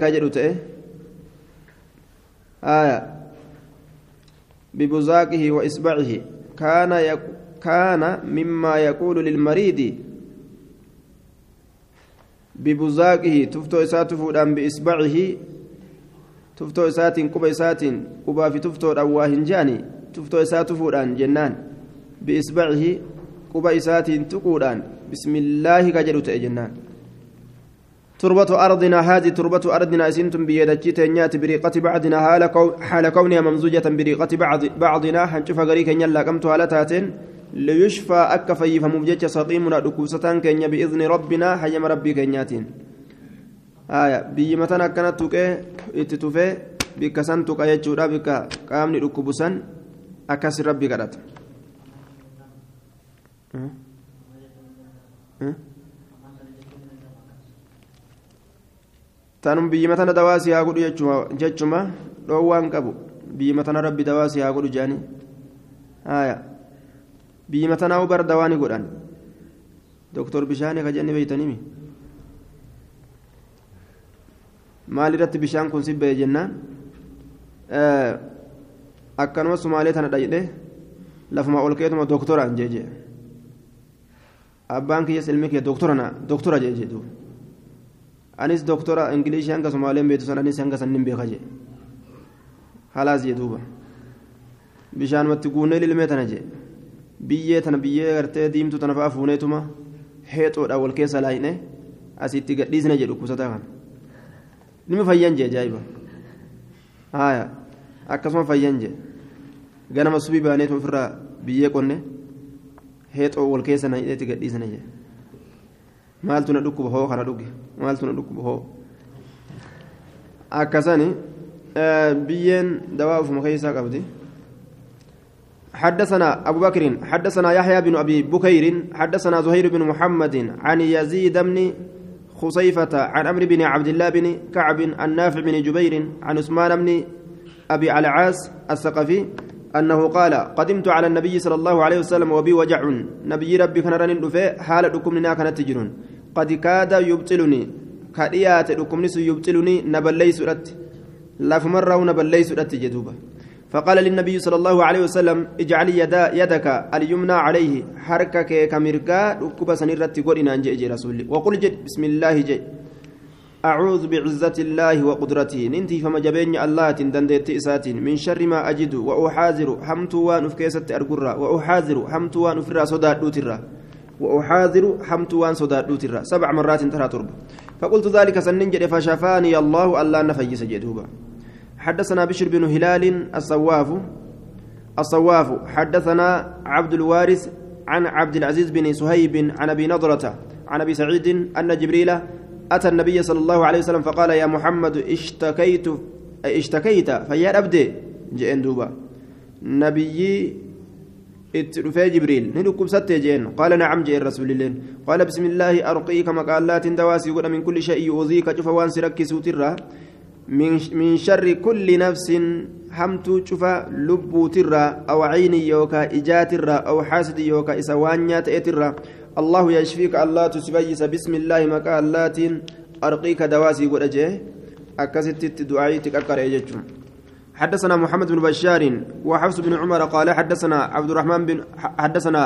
ka jedhu ta'e آية ببزاقه وإصبعه كان يك كان مما يقول للمريض ببزاقه تفتو إساته بإصبعه tuftoo isaatiin quba isaatiin qubaa fi tuftoodhaan waa hin jaani tuftoo isaa tufuudhaan jennaan biisbacihi quba isaatiin tuquudhaan bismillaahi ka jedhu ta'e jennaan تربة أرضنا هذه تربة أرضنا أسنتم بيدتي تنيات بريقة بعضنا حال كونها ممزوجة بريقة بعض بعضنا. حنشوف غريك يلا قمت على تاتين. ليشفى أك فيفهم بجتش سقيمنا دكوستان كينيا بإذن ربنا. حيم ربي كينياتين biyyi mataan akkana tuqee itti tufee bikka san tuqa jechuudha bikka qaamni dhukkubu san akkas rabbi kadhata. tanum biyyi matana dawaa si haa godhu jechuma dhoowwaan qabu biyyi matana rabbi dawaa si haa godhu jedhanii biyyi matanaa ubar dawaa ni godhan doktor bishaanii ka jenni beeytanimi. maalirratti bishaan kun sibbee jennaan akkanuma sumaalee tana dhayidhe lafuma ol keetuma doktoraan jeeje abbaan kiyyas ilmi kee doktorana doktora jeeje duuba anis doktora ingilishii hanga sumaaleen beetu san anis hanga sannin beeka jee halaas jee duuba bishaanumatti guunnee lilmee tana jee biyyee tana biyyee gartee diimtuu tana fa'aa fuuneetuma heexoodha wal keessa laayine asitti gadhiisne jedhu kusataa kana. nima fayyan jee ajaa'iba haaya akkasuma fayyan jee ganama subii baaneetu ofirraa biyyee qonne heexoo wal keessa na hidheetti gadhiisana jee maaltu na dhukkuba hoo kana dhuge? Maaltu na dhukkuba hoo? Akkasani biyyeen dawaa ufuma keessaa qabdi? حدثنا أبو بكر حدثنا يحيى بن أبي بكير حدثنا زهير بن محمد عن يزيد بن خصيفة عن عمرو بن عبد الله بن كعب عن نافع بن جبير عن عثمان بن أبي العاص الثقفي أنه قال قدمت على النبي صلى الله عليه وسلم وبي وجع. نبي ربي كان رن حال دكمنا كانت تجرون. قد كاد يبطلني. كديات دكمني يبطلني نبلي سرت لا فمره نبلي سرت جدوبة. فقال للنبي صلى الله عليه وسلم اجعل يدا يدك اليمنى عليه. حركك كمرقا ركب سنرتي قرنا جي رسولي. وقل جد بسم الله جي. أعوذ بعزة الله وقدرته. ننتي فما جبين الله تندندت إسات. من شر ما أجد وأحاذر حمت وان أفكيست أرقرا وأحاذر حمت وان أفرا صداد دوترا وأحاذر حمت وان صداد دوترا سبع مرات ترى تربة فقلت ذلك سننجد فشفاني الله ألا نفيس جدوبا. حدثنا بشر بن هلال الصواف. الصواف. حدثنا عبد الوارث عن عبد العزيز بن سهيب عن أبي نضرة عن أبي سعيد أن جبريل أتى النبي صلى الله عليه وسلم فقال يا محمد اشتكيت اشتكيت فيا أبدي جئن دوبا. نبي اترفي جبريل ندكم ست جين قال نعم جئ الرسول الله قال بسم الله أرقيك مقالات دواسي من كل شيء يؤذيك شوف وان سرك سوتره من شر كل نفس همتو شفا لبو ترى أو عين يوكا إجات ترى أو حاسد يوكا إسوانيات ترى الله يشفيك الله تسبيس بسم الله مكا اللات أرقيك دواسي قد أجيه أكست دعائي تككر يجتم حدثنا محمد بن بشار وحفص بن عمر قال حدثنا عبد الرحمن بن حدثنا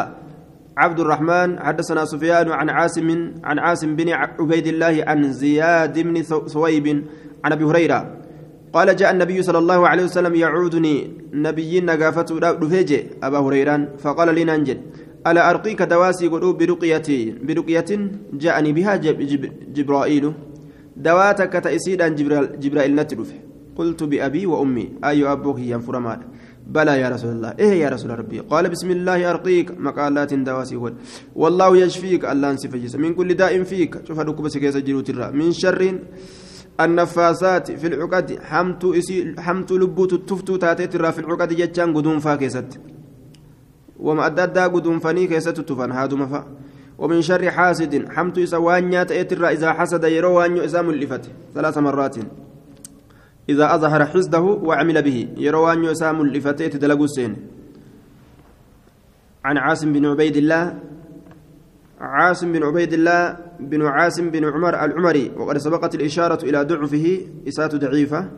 عبد الرحمن حدثنا سفيان عن عاصم عن عاصم بن عبيد الله عن زياد بن ثويب عن أبي هريرة. قال جاء النبي صلى الله عليه وسلم يعودني. نبي نقافته دفيجي أبا هريرة. فقال لي ننجد ألا أرقيك دواسي قلوب برقية برقية جاءني بها جبرائيل. دواتك تأسيدا جبرائيل نتلف قلت بأبي وأمي أي أبوك ينفر مال بلى يا رسول الله إيه يا رسول ربي؟ قال بسم الله أرقيك مقالات دواسي والله يشفيك الله انسفجس من كل داء فيك شوف هذوك بس كيس من شر النفاسات في العقد حمت حمت لبوت التفتو تاتيت في العقد جتان قدوم فاكست وما أدى قدوم فني كيست تفن هادو مفا ومن شر حاسد حمت إسوانيا تأتر إذا حسد يرو أن يؤزام اللفت ثلاث مرات. إذا أظهر حسده وعمل به يرو أن يؤسام اللفت يتدلق السين. عن عاصم بن عبيد الله عاصم بن عبيد الله بن عاصم بن عمر العمري وقد سبقت الإشارة إلى ضعفه إساءة ضعيفة.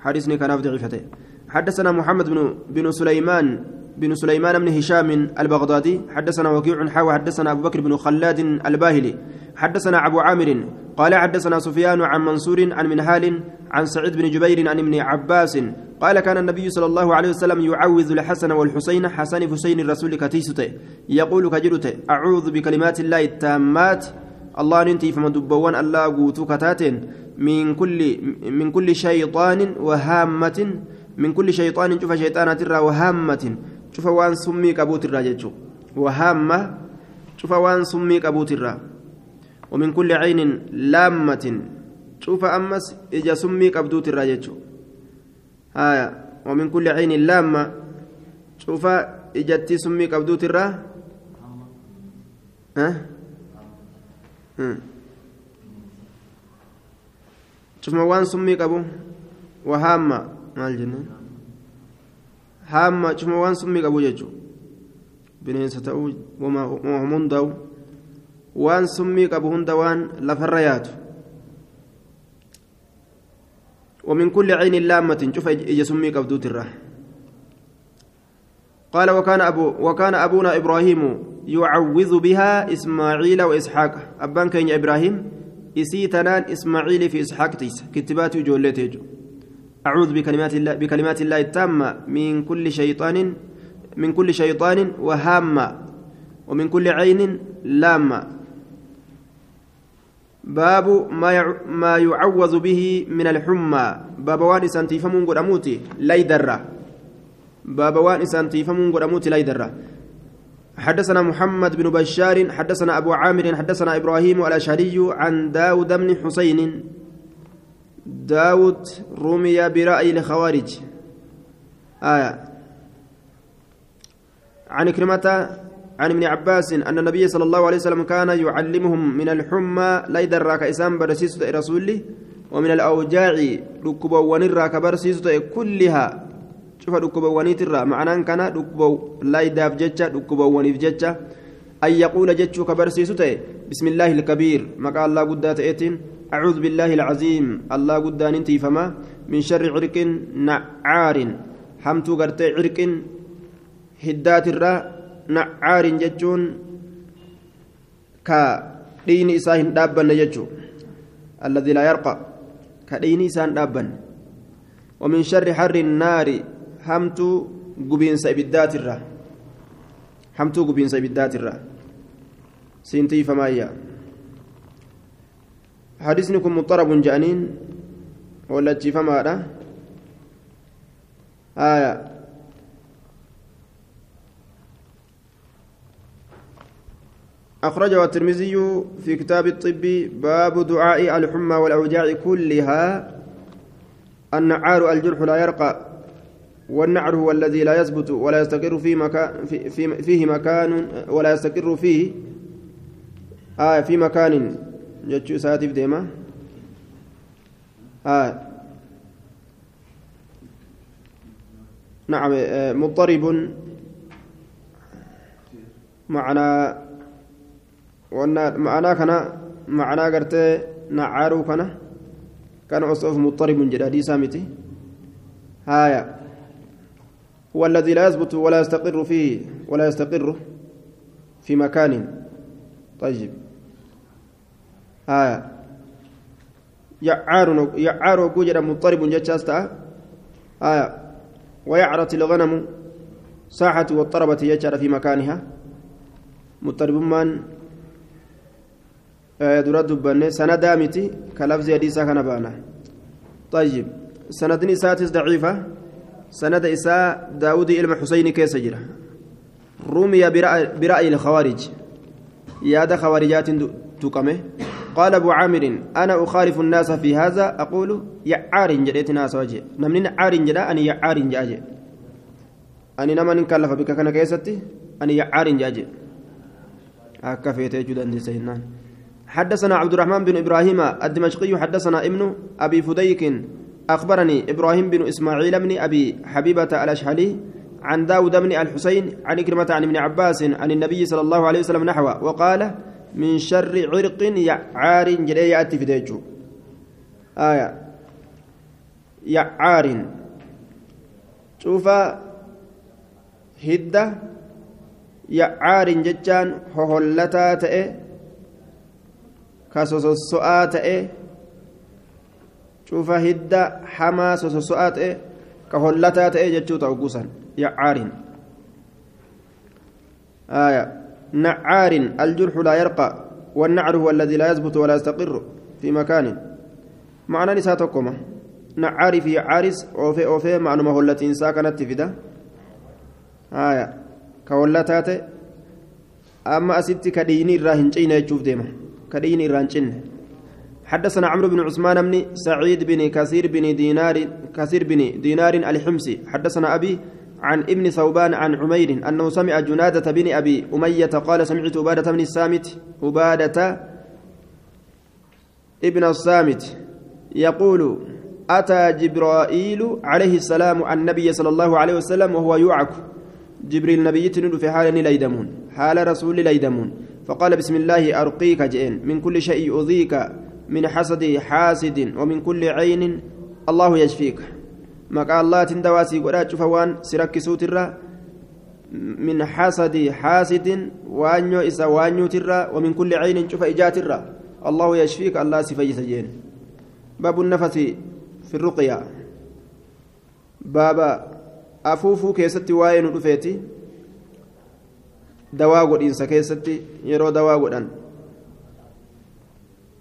حديثني كان ضعيفته. حدثنا محمد بن بن سليمان بن سليمان بن هشام البغدادي حدثنا وكيع حاوى حدثنا أبو بكر بن خلاد الباهلي حدثنا أبو عامر قال حدثنا سفيان عن منصور عن منهال عن سعيد بن جبير عن ابن عباس قال كان النبي صلى الله عليه وسلم يعوذ الحسن والحسين حسن حسين الرسول كتيسته يقول كجرته أعوذ بكلمات الله التامات الله ننتي فما دبوان الله قوتو كتاتين من كل من كل شيطان وهامة من كل شيطان شوف شيطانة وهامة. وان سمي كبوت الراجل وهامة شوف وان سمي كبوت الراجل ومن كل عين لامة شوف أمس إجا سمي قبدوت الراجج هايا ومن كل عين لامة شوف إجتي سمي قبدوت الرا ها شوف وان سمي قبو وهامة مال جنة شوف وان سمي قبو ججو بنين ستأو وما هم هندو waan summii qabu hunda waan lafarra ومن كل عين لامة شوف إجا سمي قبدوت الره قال وكان أبو وكان أبونا إبراهيم يعوذ بها إسماعيل وإسحاق أبان كين إبراهيم إسيتنان إسماعيل في إسحاق تيس كتبات جولته أعوذ بكلمات الله بكلمات الله التامة من كل شيطان من كل شيطان وهامة ومن كل عين لامة باب ما ما يعوذ به من الحمى. باب وان سنتيفمون قداموتي ليدرا باب وان سنتيفمون قداموتي ليدرا حدثنا محمد بن بشار حدثنا أبو عامر حدثنا إبراهيم الأشهري عن داود بن حسين. داود رمي برأي الخوارج آية. عن كلمة عن ابن عباس أن النبي صلى الله عليه وسلم كان يعلمهم من الحمى لا يدرك إسام برسيس رسوله ومن الأوجاع ركبوا ونراك برسيس كلها. شوف ركبوا ونيترا معناه كان ركبوا لا يداف ونيف جتة أن يقول جتشو كبرسيس بسم الله الكبير مقال الله قدات إيتين. أعوذ بالله العظيم الله قدان انتي فما من شر عرق نعار hiddaatirraa nacaarin jechuun ka dhiini isaa hin dhaabbanne jechuun alladii laa yarqa ka dhiini isaa hin dhaabbanne ومن شر حر النار همتو قبين سيبدات الرا همتو قبين سيبدات الرا سينتي فمايا حديثنكم مضطرب جانين ولا فما آية. أخرجه الترمذي في كتاب الطب باب دعاء الحمى والأوجاع كلها. النعار الجرح لا يرقى والنعر هو الذي لا يثبت ولا يستقر في مكان في فيه مكان ولا يستقر فيه. آه في مكان. ساتف ديما آه نعم مضطرب معنى معنى كان معنى قرتي نعارو كان كان أصف مضطرب جدادي سامتي هايا هو الذي لا يثبت ولا يستقر فيه ولا يستقر في مكان طيب هايا يعار يعار وجد مضطرب جتشاستا هايا ويعرت الغنم ساحة والطربة يجعل في مكانها مضطرب من dura dubbanne sanadaa miti ka lafzi baana طيب سندني ساتس ضعيفة سند إساء داود إلما حسين كيس جرا رمي برأي, الخوارج ياد خوارجات تقمه قال أبو عامر أنا أخالف الناس في هذا أقول يعار جديت ناس وجه. نمنين عار جدا أني يعار جاجي. أني نمن كلف بك كان كيستي أني يعار جاجي. أكفيت جدا دي سينان حدثنا عبد الرحمن بن إبراهيم الدمشقي حدثنا ابن أبي فديك. أخبرني إبراهيم بن إسماعيل بن أبي حبيبة الأشحلي عن داود بن الحسين عن كلمة عن ابن عباس عن النبي صلى الله عليه وسلم نحوه وقال من شر عرق يعار جلي يأتي في ديجو آية يعار شوف هدة يعار ججان هولتا ta'e cufa hidda hamaa sososso'aa ta'e ka hollataa ta'e jechuu ta'u gusan yacaarin آية نعار الجرح لا يرقى والنعر هو الذي لا يثبت ولا يستقر في مكان. معنى نساتكم نعار في عارس أوفي أوفي هو التي كانت تفيدا آية. كولتات أما أسيتي كديني راهن جينا يشوف ديما. كدين رانشن حدثنا عمرو بن عثمان بن سعيد بن كثير بن دينار كثير بن دينار الحمصي. حدثنا أبي عن ابن ثوبان عن عمير أنه سمع جنادة بن أبي أمية قال سمعت عبادة بن السامت عبادة ابن الصامت يقول أتى جبرائيل عليه السلام عن النبي صلى الله عليه وسلم وهو يوعك. جبريل نبي في حال ليدمون حال رسول ليدمون فقال بسم الله أرقيك جئن. من كل شيء يؤذيك من حسد حاسد ومن كل عين الله يشفيك. مقال الله تندواسي قد فوان سرك سوترا من حسد حاسد وانيو إسا وانيو ترا ومن كل عين شوف إجاترا الله يشفيك الله سفي سجين باب النفس في الرقية بابا أفوفو كيستي واين رفيتي dawaa godhiinsa keessatti yeroo dawaa godhan.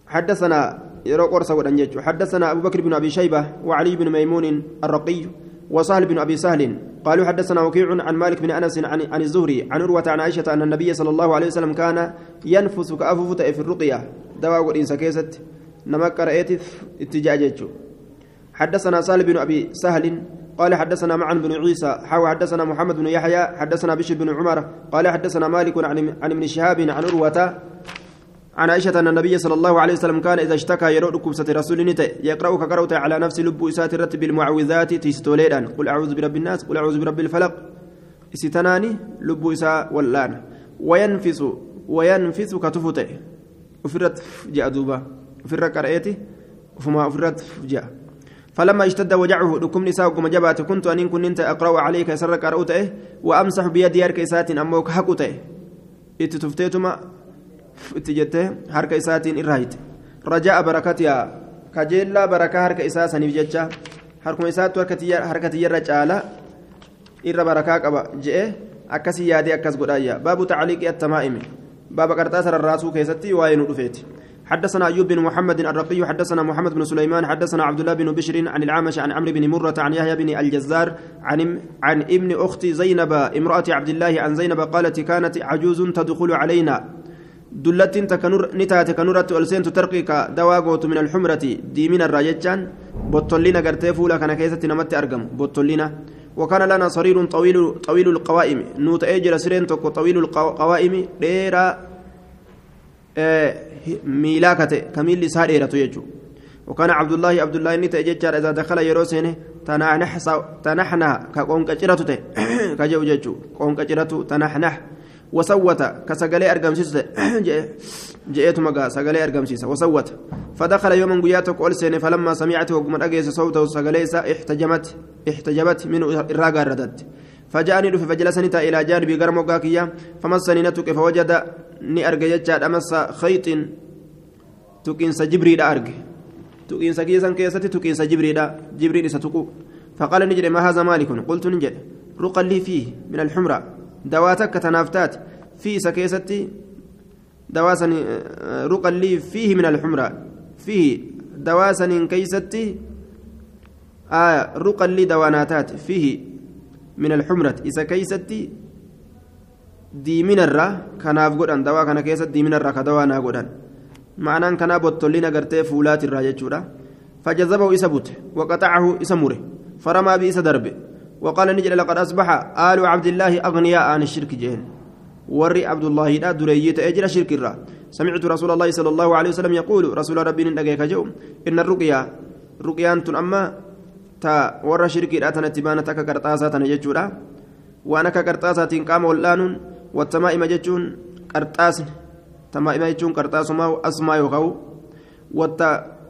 حدثنا يرو قرصة حدثنا أبو بكر بن أبي شيبة وعلي بن ميمون الرقي وسهل بن أبي سهل قالوا حدثنا وكيع عن مالك بن أنس عن, عن الزهري عن عروة عن عائشة أن النبي صلى الله عليه وسلم كان ينفس كأفوفت في الرقية دواء ودين سكيست نمك رأيت اتجاجج حدثنا سهل بن أبي سهل قال حدثنا معن بن عيسى حاو حدثنا محمد بن يحيى حدثنا بشر بن عمر قال حدثنا مالك عن عن ابن شهاب عن عروة عن عائشة أن النبي صلى الله عليه وسلم كان إذا اشتكى يرد كبسة رسول نتا يقرأ كقرأت على نفس لب إسات الرتب بالمعوذات تيستوليدان قل أعوذ برب الناس قل أعوذ برب الفلق. إستناني لب إساء واللان وينفس وينفس كتفته وفرت جاء دوبا. وفرت قرأتي وفما وفرت جاء. فلما اشتد وجعه لكم نساء كما جبات. كنت أن كنت أقرأ عليك سرك أرؤته وأمسح بيدي هرك إسات أموك حقته اتتفتيتما اتجته هرك إسات إرهيت رجاء بركتها كجيلا بركة هرك إساسا نفجتها هركم إسات هركتي الرجالة إر بركة قبا جئ أكسي يادي أكس قدايا باب تعليق التمائم باب قرطاس الراسو كيستي وين رفيت حدثنا أيوب بن محمد الرقي حدثنا محمد بن سليمان حدثنا عبد الله بن بشر عن العامش عن عمرو بن مرة عن يحيى بن الجزار عن عن ابن أخت زينب امرأة عبد الله عن زينب قالت كانت عجوز تدخل علينا دلت تكنور نتات كنورة ألسين ترقيك دواغوت من الحمرة دي من الراجتان بطلنا قرتي فولا كان كيسة نمت أرقم بطلنا وكان لنا صرير طويل طويل القوائم نوت اجر سرين طويل القوائم ديرا kate ka miilli isaa dheeratu jechuudha وكان عبد الله عبد الله نتا ججار إذا دخل يروسين تنحنح تنحنح كقونك جرته كجو ججو قونك جرته تنحنح وسوت كسجلي أرجمسيس جئت مجا سجلي أرجمسيس وسوت. فدخل يوم قياتك أول سنة فلما سمعته وقم أجلس صوته سجلي احتجمت احتجبت من الراجع ردت فجاءني دفي فجلسني إلى جانبي قرمو قاكيا فمسني نتك فوجد arge jechaadha amasa khayxin tuqiinsa jibriidha arge tuqiinsa kiisan keessatti tuqiinsa jibriidha jibriin isa tuqu فقال نجري ما هذا مالك؟ قلت نجري رقا لي فيه من الحمرة. دواتك تنافتات في سكيستي دواسني رقا لي فيه من الحمرة. فيه دواسني كيستي آه رقا لي دواناتات. فيه من الحمرة. إذا كيستي diiminarra kanaaf godhan dawaa kana keessa diiminarra ka dawaa naa godhan ma'anaan kanaa bottolliin agartee fuulaatirraa jechuudha فجذبه إسبوت وقطعه إسمره فرمى بإس دربه وقال نجل لقد أصبح آل عبد الله أغنياء عن الشرك جهل. وري عبد الله لا دريت أجر شرك الرا سمعت رسول الله صلى الله عليه وسلم يقول رسول ربي نجيك جو إن الرقية رقيان أما تا ور شرك لا تنتبان تك كرتاسة تنججورا وأنا كرتاسة قام والآن والتمائم جتون قرطاس تمائم جتون قرطاس ما أسماء يوكاو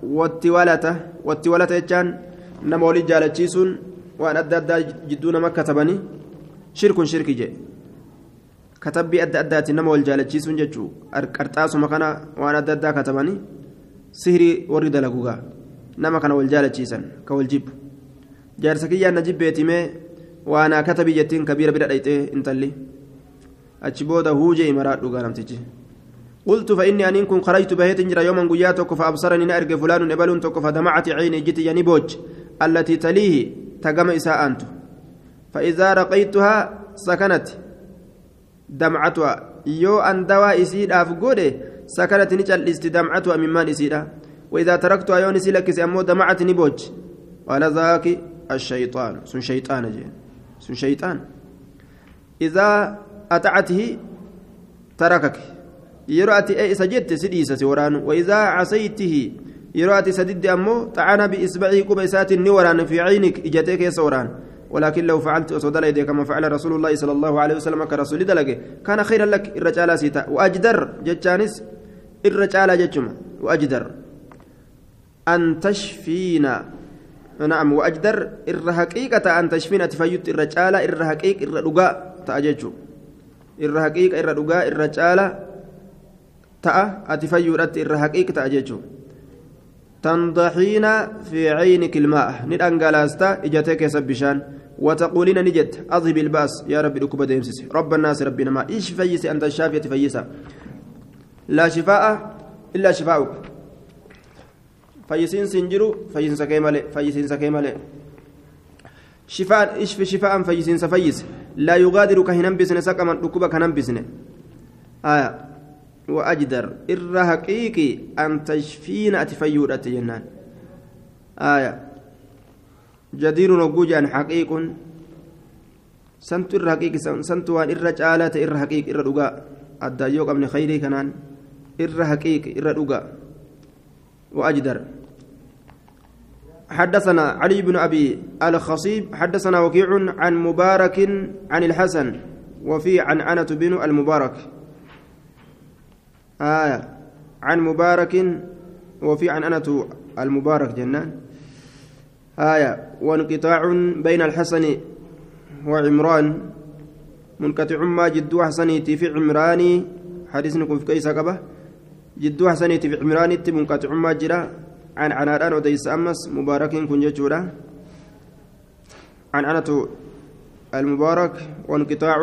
والتوالة والتوالة جتان نما ولي جالتشيسون وأن أدى أدى جدون ما كتبني شرك شرك جي كتبي أدى أدى نما ولي جالتشيسون جتشو قرطاس مكانا وأن أدى أدى كتبني سهري ورد لقوغا نما كان ولي جالتشيسن كولجيب جارسكيا نجيب بيتي وأنا كتبي جتين كبيرة بلا انتلي achi booda huuje imaraadhu gaaramtichi قلت فإني أن كن خرجت بهيت جرى يوما قياتك فأبصرني نأرق فلان إبل تك فدمعت عيني جت ينبوج التي تليه تقم إساء أنت فإذا رقيتها سكنت دمعتها يو أن دواء إسيد أفقوده سكنت نجل استدمعتها ممان إسيدا وإذا تركتها يون سلك أمو دمعت نبوج قال ذاك الشيطان سن شيطان جين سن شيطان إذا أطعته تركك يرأتي أي سجدت سديس سوران وإذا عصيته يرأتي سدد أمو طعن بإصبعه كبيسات نوران في عينك إجتيك سوران. ولكن لو فعلت أصدل يدي كما فعل رسول الله صلى الله عليه وسلم كرسول دلقه كان خيرا لك الرجال سيتا. وأجدر جتشانس الرجال جتشما. وأجدر. أن تشفينا نعم وأجدر الرهقيقة أن تشفينا تفيت الرجال الرهقيق الرقاء تأججو. irra haqiiqa irra dhugaa irra caala ta'a caynika ilmaa'a ni dhangalaasta ijatee keessa bishaan وتقولين نجد أذهب البأس. يا ربي لكم ديمسس رب الناس ربنا ما. إيش فيس أنت الشافية فيسا لا شفاء إلا شفاؤك. فيسين سنجرو فيسين سكيمالي فيسين سكيمالي. شفاء اشف شفاء؟ فيسين سفيس لا يغادر كهنم بسنة سقما ركوبا كهنم بسنة آية. وأجدر. إر حقيقي أن تشفينا أتفيورة جنان. آية. جدير نقوجا حقيق. سنت إر حقيقي سنت وان إر جالة إر حقيقي إر رقا أدى يوق من خيري كنان. إر حقيقي إر رقا وأجدر. حدثنا علي بن أبي الخصيب. حدثنا وكيع عن مبارك عن الحسن. وفي عن أنة بن المبارك. آية. عن مبارك وفي عن أنة المبارك جنان. آية. وانقطاع بين الحسن وعمران. منقطع ما جدو حسنيتي في عمران. حديثكم في كيس قبه جدو حسنيتي في عمران منقطع ما جرا عن عنادان وديس أمس مبارك كن ججورا. عن عنة المبارك. وانقطاع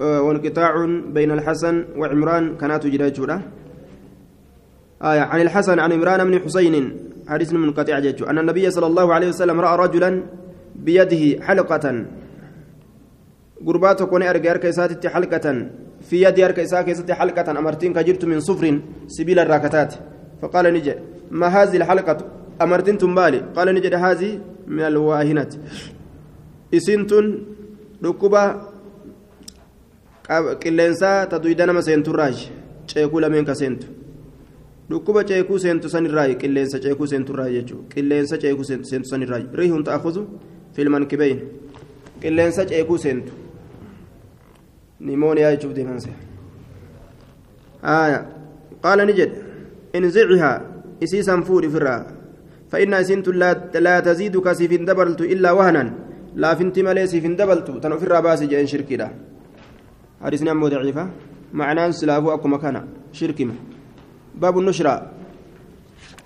وانقطاع بين الحسن وعمران كانت جرا آية عن الحسن عن عمران بن حسين حديث منقطع ججو أن النبي صلى الله عليه وسلم رأى رجلا بيده حلقة tokko ni arge harka isaatitti halqatan fi yadii harka isaa keessatti halqatan amartiin ka jirtu min sufrin sibiila irraa kataate faqaala ni jedhe ma haazi alhalqatu amartiin tun maali qaala ni jedhe haazi min alwaahinati isiin tun dhukkuba qilleensaa ta duyda nama seenturraayi ceekuu lameen ka seentu dhukkuba ceekuu seentu sanirraayi qilleensa ceekuu seenturraayi jechuudha qilleensa ceekuu seentu sanirraayi riihun ta'akuzu filman kibeyn qilleensa ceekuu seentu نيمونيا يجوب ديمانسي آية قال نجد انزعها إسيسا فوري فرا فإن سنت لا, تزيدك سيف دبلت إلا وهنا لا فنت ملي سيف دبلت تنفر باسي جين شركي ده حديثنا مو ضعيفة معناه سلافو أكو مكانا. شركي باب النشرة.